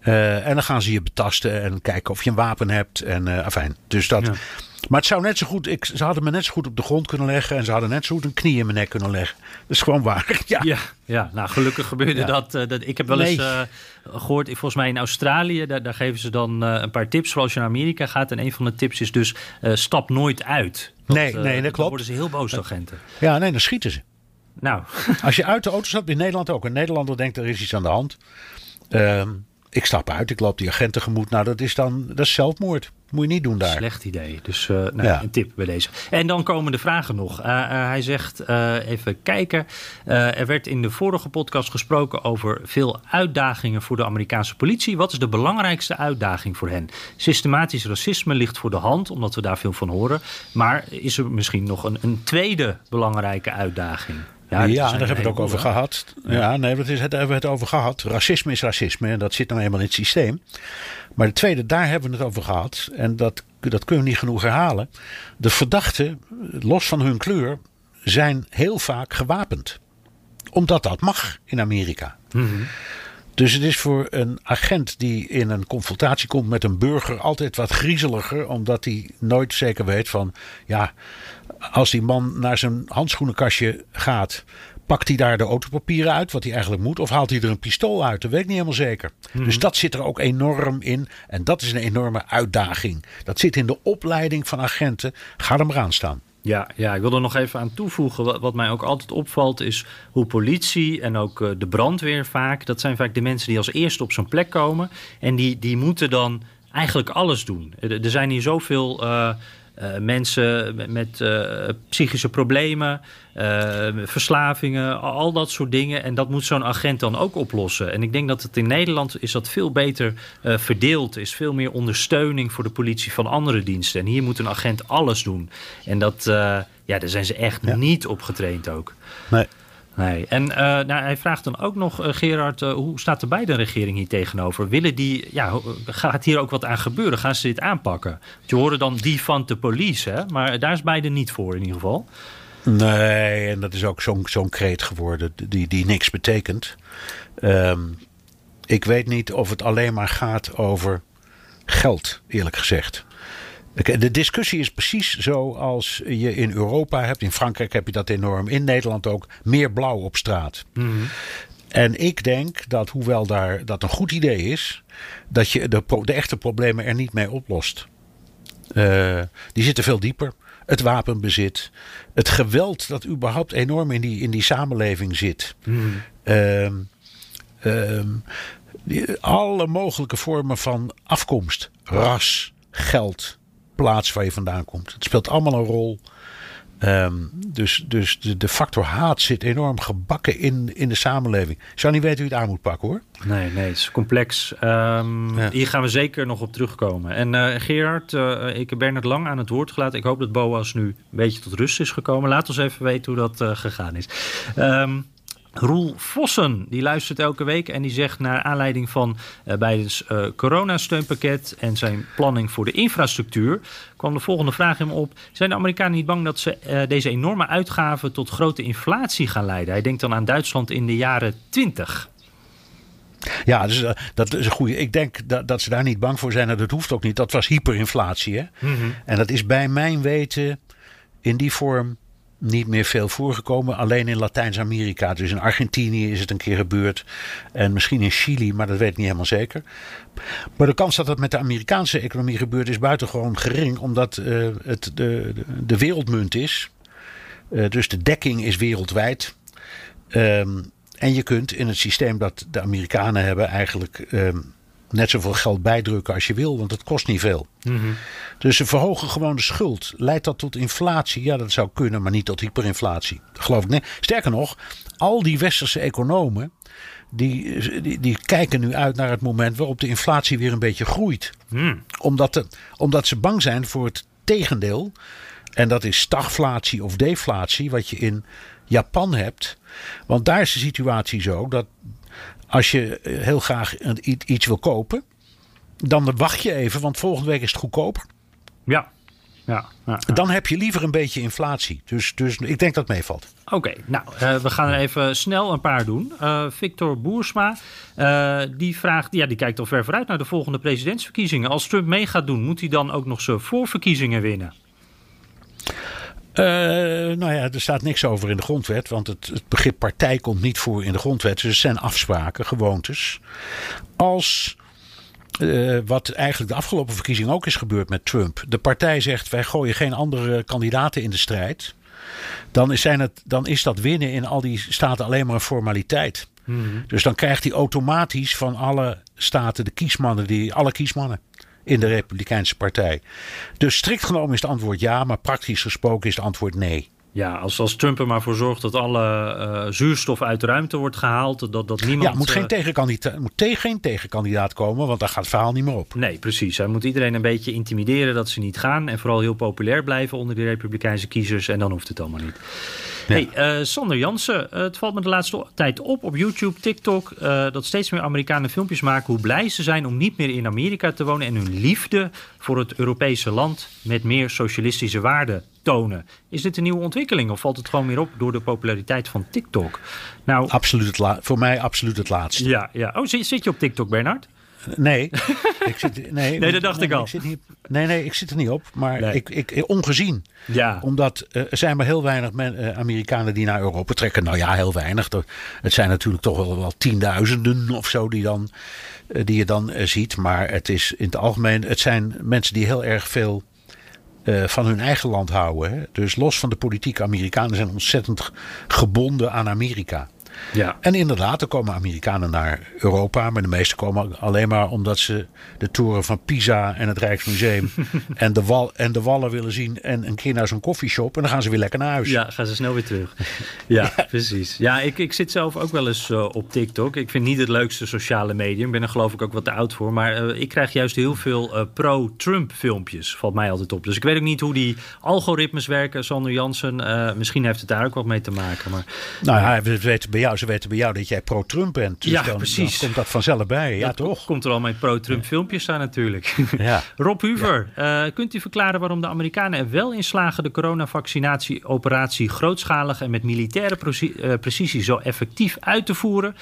Eh, en dan gaan ze je betasten en kijken of je een wapen hebt. En eh afijn. Dus dat. Maar het zou net zo goed. Ik, ze hadden me net zo goed op de grond kunnen leggen. En ze hadden net zo goed een knie in mijn nek kunnen leggen. Dat is gewoon waar. Ja. Ja, ja nou gelukkig gebeurde Ja. dat, eh, dat. Ik heb wel Nee. eens eh, gehoord, volgens mij in Australië, daar, daar geven ze dan eh, een paar tips voor als je naar Amerika gaat. En een van de tips is dus stap nooit uit. Nee, nee, dat Dan klopt. worden ze heel boos, agenten. ja, nee, dan schieten ze. Nou, Als je uit de auto stapt, in Nederland ook. Een Nederlander denkt er is iets aan de hand. Ehm, ik stap uit, ik loop die agent tegemoet. Nou, dat is dan dat is zelfmoord. Moet je niet doen daar. slecht idee. Dus eh, nou, Ja. een tip bij deze. En dan komen de vragen nog. Eh, eh, hij zegt, even kijken. Er werd in de vorige podcast gesproken over veel uitdagingen voor de Amerikaanse politie. Wat is de belangrijkste uitdaging voor hen? Systematisch racisme ligt voor de hand, omdat we daar veel van horen. Maar is er misschien nog een, een tweede belangrijke uitdaging? Ja, daar hebben we het ook over gehad. Ja, nee, dat is, daar hebben we het over gehad. Racisme is racisme en dat zit nou eenmaal in het systeem. Maar de tweede, daar hebben we het over gehad. En dat, dat kunnen we niet genoeg herhalen. De verdachten, los van hun kleur, zijn heel vaak gewapend. Omdat dat mag in Amerika. Dus het is voor een agent die in een confrontatie komt met een burger altijd wat griezeliger. Omdat hij nooit zeker weet van, ja, als die man naar zijn handschoenenkastje gaat, pakt hij daar de autopapieren uit, wat hij eigenlijk moet, of haalt hij er een pistool uit? Dat weet ik niet helemaal zeker. Dus dat zit er ook enorm in. En dat is een enorme uitdaging. Dat zit in de opleiding van agenten. Ga er maar aan staan. Ja, ja, ik wil er nog even aan toevoegen. Wat, wat mij ook altijd opvalt is hoe politie en ook uh, de brandweer vaak... dat zijn vaak de mensen die als eerste op zo'n plek komen... en die, die moeten dan eigenlijk alles doen. Er, zijn hier zoveel... Uh, mensen met, met uh, psychische problemen, uh, verslavingen, al dat soort dingen. En dat moet zo'n agent dan ook oplossen. En ik denk dat het in Nederland is dat veel beter verdeeld is. Veel meer ondersteuning voor de politie van andere diensten. En hier moet een agent alles doen. En dat, ja, daar zijn ze echt ja. niet op getraind ook. Nee. Nee. En uh, nou, hij vraagt dan ook nog, uh, Gerard, uh, hoe staat de beide regering hier tegenover? Willen die, ja, gaat hier ook wat aan gebeuren? Gaan ze dit aanpakken? Want je hoorde dan die van de police, hè? maar daar is beide niet voor in ieder geval. Nee, en dat is ook zo'n zo'n kreet geworden die, die niks betekent. Um, ik weet niet of het alleen maar gaat over geld, eerlijk gezegd. De discussie is precies zoals je in Europa hebt. In Frankrijk heb je dat enorm. In Nederland ook. Meer blauw op straat. Mm -hmm. En ik denk dat, hoewel daar, dat een goed idee is, dat je de, de echte problemen er niet mee oplost. Uh, die zitten veel dieper. Het wapenbezit. Het geweld dat überhaupt enorm in die, in die samenleving zit. Mm uh, uh, die, alle mogelijke vormen van afkomst, ras, geld, plaats waar je vandaan komt. Het speelt allemaal een rol. Um, dus dus de, de, factor haat zit enorm gebakken in, in de samenleving. Ik zou niet weten hoe je het aan moet pakken hoor. Nee, nee, het is complex. Um, ja. Hier gaan we zeker nog op terugkomen. En uh, Gerard, uh, ik heb Bernard Lang aan het woord gelaten. Ik hoop dat Boas nu een beetje tot rust is gekomen. Laat ons even weten hoe dat uh, gegaan is. Um, Roel Vossen, die luistert elke week en die zegt naar aanleiding van uh, Bidens uh, coronasteunpakket en zijn planning voor de infrastructuur, kwam de volgende vraag hem op. Zijn de Amerikanen niet bang dat ze uh, deze enorme uitgaven tot grote inflatie gaan leiden? Hij denkt dan aan Duitsland in de jaren 20. Ja, dus, uh, dat is een goede. Ik denk dat, dat ze daar niet bang voor zijn. En dat hoeft ook niet. Dat was hyperinflatie. Hè? Mm -hmm. En dat is bij mijn weten in die vorm niet meer veel voorgekomen. Alleen in Latijns-Amerika. Dus in Argentinië is het een keer gebeurd. En misschien in Chili, maar dat weet ik niet helemaal zeker. Maar de kans dat dat met de Amerikaanse economie gebeurt is buitengewoon gering. Omdat uh, het de, de, wereldmunt is. Uh, dus de dekking is wereldwijd. Um, en je kunt in het systeem dat de Amerikanen hebben eigenlijk... Um, net zoveel geld bijdrukken als je wil, want het kost niet veel. Mm -hmm. Dus ze verhogen gewoon de schuld. Leidt dat tot inflatie? Ja, dat zou kunnen, maar niet tot hyperinflatie. Dat geloof ik niet. Sterker nog, al die westerse economen. Die, die, die, kijken nu uit naar het moment waarop de inflatie weer een beetje groeit. Mm. Omdat, de, omdat ze bang zijn voor het tegendeel. En dat is stagflatie of deflatie, wat je in Japan hebt. Want daar is de situatie zo dat als je heel graag iets wil kopen, dan wacht je even, want volgende week is het goedkoper. Ja. Ja, ja, ja. Dan heb je liever een beetje inflatie. Dus, dus ik denk dat het meevalt. Oké, okay, nou, uh, we gaan er even snel een paar doen. Uh, Victor Boersma, uh, die vraagt, ja, die kijkt al ver vooruit naar de volgende presidentsverkiezingen. Als Trump mee gaat doen, moet hij dan ook nog zijn voorverkiezingen winnen? Uh, nou ja, er staat niks over in de grondwet, want het, het, begrip partij komt niet voor in de grondwet. Dus het zijn afspraken, gewoontes. Als, uh, wat eigenlijk de afgelopen verkiezing ook is gebeurd met Trump, de partij zegt wij gooien geen andere kandidaten in de strijd, dan is, zijn het, dan is dat winnen in al die staten alleen maar een formaliteit. Mm -hmm. Dus dan krijgt hij automatisch van alle staten de kiesmannen, die, alle kiesmannen in de Republikeinse Partij. Dus strikt genomen is het antwoord ja, maar praktisch gesproken is het antwoord nee. Ja, als, als Trump er maar voor zorgt dat alle uh, zuurstof uit de ruimte wordt gehaald. Dat, dat niemand. Ja, moet, geen tegenkandidaat, moet tegen geen tegenkandidaat komen, want daar gaat het verhaal niet meer op. Nee, precies. Hij moet iedereen een beetje intimideren dat ze niet gaan. En vooral heel populair blijven onder de Republikeinse kiezers. En dan hoeft het allemaal niet. Hey, uh, Sander Jansen, het valt me de laatste tijd op op YouTube, TikTok, dat steeds meer Amerikanen filmpjes maken hoe blij ze zijn om niet meer in Amerika te wonen en hun liefde voor het Europese land met meer socialistische waarden tonen. Is dit een nieuwe ontwikkeling of valt het gewoon weer op door de populariteit van TikTok? Nou, absoluut het voor mij absoluut het laatste. Ja, ja. Oh, zit, zit je op TikTok, Bernard? Nee, ik zit, nee, nee, dat dacht ik al. Ik zit niet, nee, nee, ik zit er niet op. Maar ik, ik, ongezien. Ja. Omdat uh, er zijn maar heel weinig men, uh, Amerikanen die naar Europa trekken. Nou ja, heel weinig. Het zijn natuurlijk toch wel, wel tienduizenden of zo die, dan, uh, die je dan ziet. Maar het is in het algemeen, het zijn mensen die heel erg veel van hun eigen land houden. Hè? Dus los van de politieke Amerikanen zijn ontzettend gebonden aan Amerika. Ja. En inderdaad, er komen Amerikanen naar Europa. Maar de meeste komen alleen maar omdat ze de toren van Pisa en het Rijksmuseum en, de wal, en de wallen willen zien. En een keer naar zo'n koffieshop. En dan gaan ze weer lekker naar huis. Ja, gaan ze snel weer terug. Ja, precies. Ja, ik, ik zit zelf ook wel eens uh, op TikTok. Ik vind niet het leukste sociale medium. Ik ben er geloof ik ook wat te oud voor. Maar uh, ik krijg juist heel veel uh, pro-Trump filmpjes. Valt mij altijd op. Dus ik weet ook niet hoe die algoritmes werken. Sander Jansen, misschien heeft het daar ook wat mee te maken. Maar, nou ja, we weten bij jou, ze weten bij jou dat jij pro-Trump bent. Dus ja, dan, precies. Dan komt dat vanzelf bij. Ja, dat toch? Komt er al mijn pro-Trump filmpjes staan natuurlijk. Ja. Rob Huver, uh, kunt u verklaren waarom de Amerikanen er wel in slagen de coronavaccinatieoperatie grootschalig en met militaire preci uh, precisie zo effectief uit te voeren,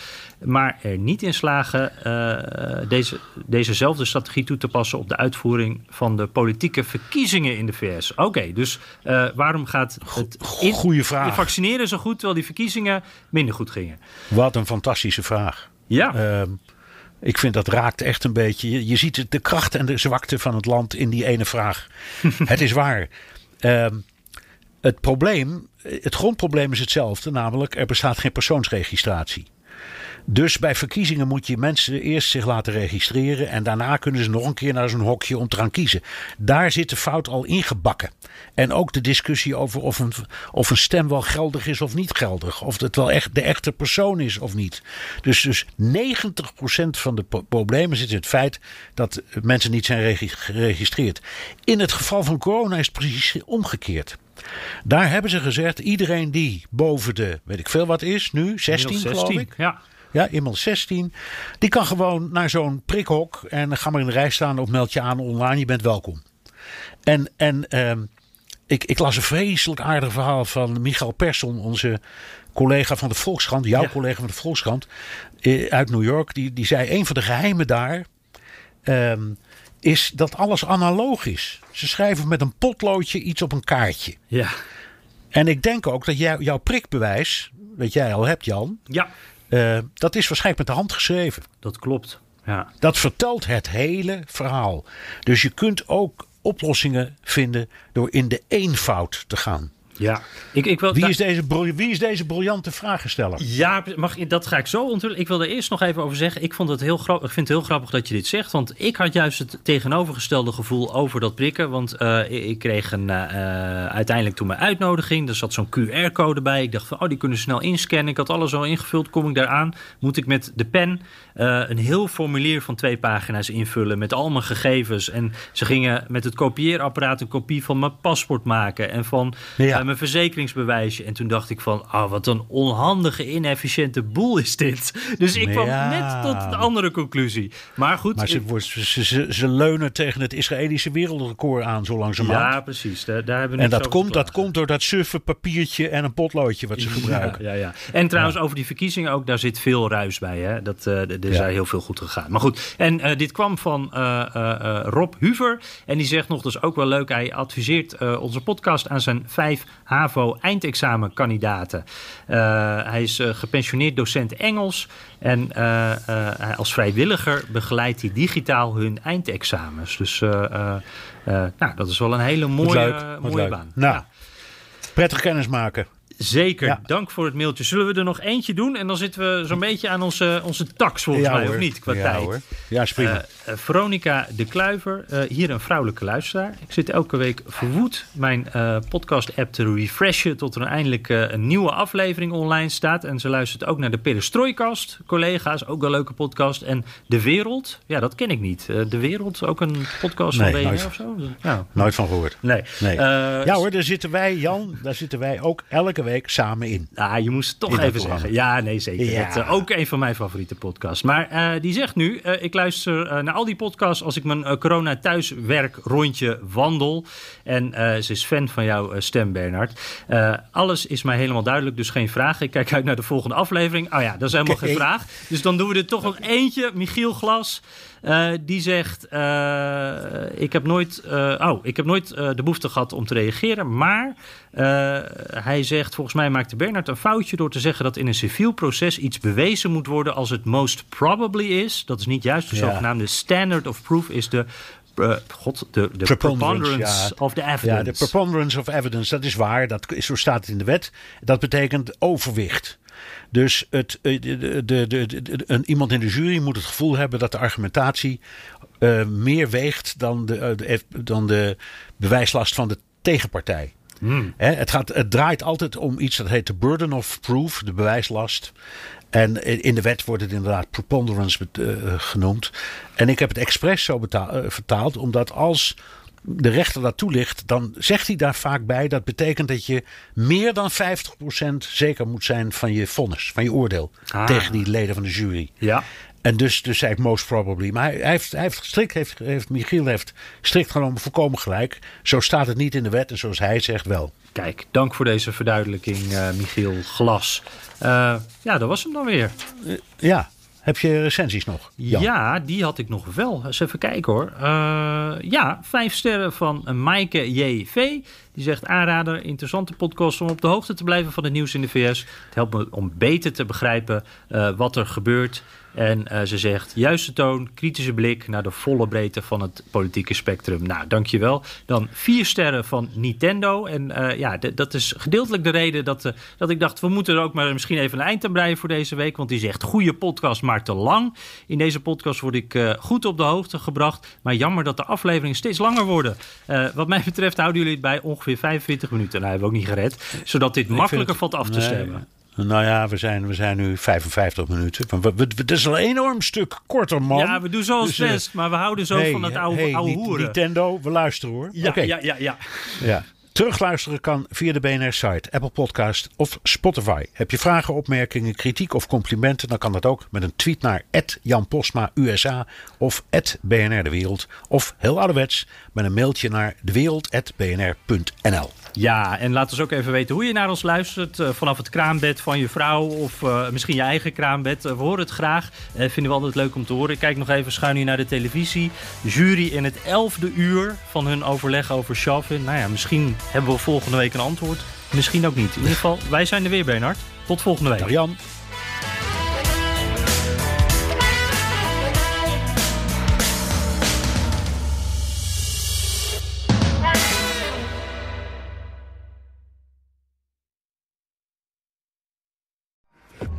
maar er niet in slagen uh, deze, dezezelfde strategie toe te passen op de uitvoering van de politieke verkiezingen in de VS? Oké, okay, dus waarom gaat het in, Goeie vraag. vaccineren zo goed terwijl die verkiezingen minder goed gingen? Wat een fantastische vraag. Ja. Uh, ik vind dat raakt echt een beetje. Je, je ziet de kracht en de zwakte van het land in die ene vraag. het is waar. Uh, het probleem, het grondprobleem is hetzelfde, namelijk er bestaat geen persoonsregistratie. Dus bij verkiezingen moet je mensen eerst zich laten registreren en daarna kunnen ze nog een keer naar zo'n hokje om te gaan kiezen. Daar zit de fout al ingebakken. En ook de discussie over of een, of een stem wel geldig is of niet geldig. Of het wel echt de echte persoon is of niet. Dus, dus 90% van de problemen zit in het feit dat mensen niet zijn geregistreerd. In het geval van corona is het precies omgekeerd. Daar hebben ze gezegd, iedereen die boven de, weet ik veel wat is, nu 16, 16 geloof ik. Ja. Ja, iemand 16. Die kan gewoon naar zo'n prikhok en ga maar in de rij staan of meld je aan online. Je bent welkom. En, en uh, ik, ik las een vreselijk aardig verhaal van Michael Persson, onze collega van de Volkskrant, jouw ja. collega van de Volkskrant, uit New York. Die, die zei: een van de geheimen daar um, is dat alles analoog is. Ze schrijven met een potloodje iets op een kaartje. Ja. En ik denk ook dat jij, jouw prikbewijs, dat jij al hebt, Jan. Ja. Uh, dat is waarschijnlijk met de hand geschreven. Dat klopt. Ja. Dat vertelt het hele verhaal. Dus je kunt ook oplossingen vinden door in de eenvoud te gaan. Ja, ik, ik wil, wie, is deze, wie is deze briljante vragensteller? Ja, mag, dat ga ik zo onthullen. Ik wil er eerst nog even over zeggen. Ik, vond het heel ik vind het heel grappig dat je dit zegt. Want ik had juist het tegenovergestelde gevoel over dat prikken. Want uh, ik kreeg een, uh, uiteindelijk toen mijn uitnodiging. Er zat zo'n QR-code bij. Ik dacht van, oh, die kunnen snel inscannen. Ik had alles al ingevuld. Kom ik daar aan? Moet ik met de pen uh, een heel formulier van twee pagina's invullen. Met al mijn gegevens. En ze gingen met het kopieerapparaat een kopie van mijn paspoort maken. En van... Ja mijn verzekeringsbewijsje. En toen dacht ik van, ah, wat een onhandige, inefficiënte boel is dit. Dus ik kwam ja. net tot de andere conclusie. Maar goed. Maar ze, ik, ze, ze, ze, leunen tegen het Israëlische wereldrecord aan, zo langzamerhand. Ja, precies. Daar, daar hebben we en dat komt, dat komt door dat suffe papiertje en een potloodje wat ze gebruiken. Ja, ja, ja. En trouwens, over die verkiezingen ook, daar zit veel ruis bij. Hè? Dat, uh, er is heel veel goed gegaan. Maar goed, en uh, dit kwam van uh, Rob Huver. En die zegt nog, dat is ook wel leuk, hij adviseert onze podcast aan zijn vijf HAVO-eindexamenkandidaten. Uh, hij is uh, gepensioneerd docent Engels. En uh, als vrijwilliger begeleidt hij digitaal hun eindexamens. Dus nou, dat is wel een hele mooie, mooie baan. Nou, ja. prettig kennismaken. Zeker, Ja. dank voor het mailtje. Zullen we er nog eentje doen? En dan zitten we zo'n beetje aan onze, onze tax volgens mij, hoor. of niet, qua ja, tijd. Hoor. Ja, is prima. Eh, eh, Veronica de Kluiver, eh, hier een vrouwelijke luisteraar. Ik zit elke week verwoed mijn podcast-app te refreshen... tot er eindelijk een nieuwe aflevering online staat. En ze luistert ook naar de Perestroikast, collega's. Ook een leuke podcast. En De Wereld, ja, dat ken ik niet. De Wereld, ook een podcast Nee, van BNR nooit. of zo? Ja. Nooit van gehoord. Nee. Nee. Ja hoor, daar zitten wij, Jan, daar zitten wij ook elke week samen in. Ah, je moest het toch In even zeggen. Ja, nee, zeker. Ja. Eh, ook een van mijn favoriete podcasts. Maar eh, die zegt nu, eh, ik luister naar al die podcasts als ik mijn corona thuiswerk rondje wandel. En ze is fan van jouw stem, Bernard. Alles is mij helemaal duidelijk, dus geen vraag. Ik kijk uit naar de volgende aflevering. Oh ja, dat is helemaal geen vraag. Dus dan doen we er toch nog eentje. Michiel Glas. Eh, die zegt: eh, ik, heb nooit, eh, oh, ik heb nooit de behoefte gehad om te reageren. Maar hij zegt: Volgens mij maakte Bernard een foutje door te zeggen dat in een civiel proces iets bewezen moet worden als het most probably is. Dat is niet juist. De Ja. zogenaamde standard of proof is de. God, de, de Preponderance, preponderance ja. of the Ja, evidence. de preponderance of evidence, dat is waar. Dat, is- zo staat het in de wet. Dat betekent overwicht. Dus het, eh, de, de, de, een, iemand in de jury moet het gevoel hebben dat de argumentatie eh, meer weegt dan de, eh, dan de bewijslast van de tegenpartij. Hè, het, gaat, het draait altijd om iets dat heet de burden of proof, de bewijslast. En in de wet wordt het inderdaad preponderance genoemd. En ik heb het expres zo vertaald, omdat als de rechter dat toelicht, dan zegt hij daar vaak bij. Dat betekent dat je meer dan 50% zeker moet zijn van je vonnis, van je oordeel. Ah. Tegen die leden van de jury. Ja. En dus, dus zei ik most probably. Maar hij, hij heeft, hij heeft strikt, heeft, heeft, Michiel heeft strikt genomen volkomen gelijk. Zo staat het niet in de wet en zoals hij zegt wel. Kijk, dank voor deze verduidelijking, eh, Michiel Glas. Eh, ja, dat was hem dan weer. Ja, heb je recensies nog? Ja, die had ik nog wel. Eens even kijken hoor. Eh, ja, vijf sterren van Maaike JV. Die zegt aanrader, interessante podcast om op de hoogte te blijven van het nieuws in de VS. Het helpt me om beter te begrijpen eh, wat er gebeurt. En eh, ze zegt, juiste toon, kritische blik naar de volle breedte van het politieke spectrum. Nou, dankjewel. Dan vier sterren van Nintendo. En eh, ja, dat is gedeeltelijk de reden dat, eh, dat ik dacht... we moeten er ook maar misschien even een eind aan breien voor deze week. Want die zegt, goede podcast, maar te lang. In deze podcast word ik goed op de hoogte gebracht. Maar jammer dat de afleveringen steeds langer worden. Wat mij betreft houden jullie het bij ongeveer 45 minuten. Nou, hebben we ook niet gered. Zodat dit makkelijker valt af te nee. stemmen. Nou ja, we zijn, we zijn nu 55 minuten. We, we, we- het is een enorm stuk korter, man. Ja, we doen zo ons Dus, eh, best. Maar we houden zo hey, van het oude, hey, oude hoeren. Nintendo, we luisteren hoor. Ja, Oké. ja, ja, ja. Ja. Terugluisteren kan via de BNR-site, Apple Podcast of Spotify. Heb je vragen, opmerkingen, kritiek of complimenten... dan kan dat ook met een tweet naar Jan Postma USA of BNR De Wereld. Of heel ouderwets met een mailtje naar dewereld.bnr.nl. Ja, en laat ons ook even weten hoe je naar ons luistert. eh, vanaf het kraambed van je vrouw of eh, misschien je eigen kraambed. Eh, we horen het graag. Vinden we altijd leuk om te horen. Kijk nog even schuin hier naar de televisie. Jury in het elfde uur van hun overleg over Chauvin. Nou ja, misschien hebben we volgende week een antwoord. Misschien ook niet. In ieder geval, wij zijn er weer, Bernard. Tot volgende week. Jan.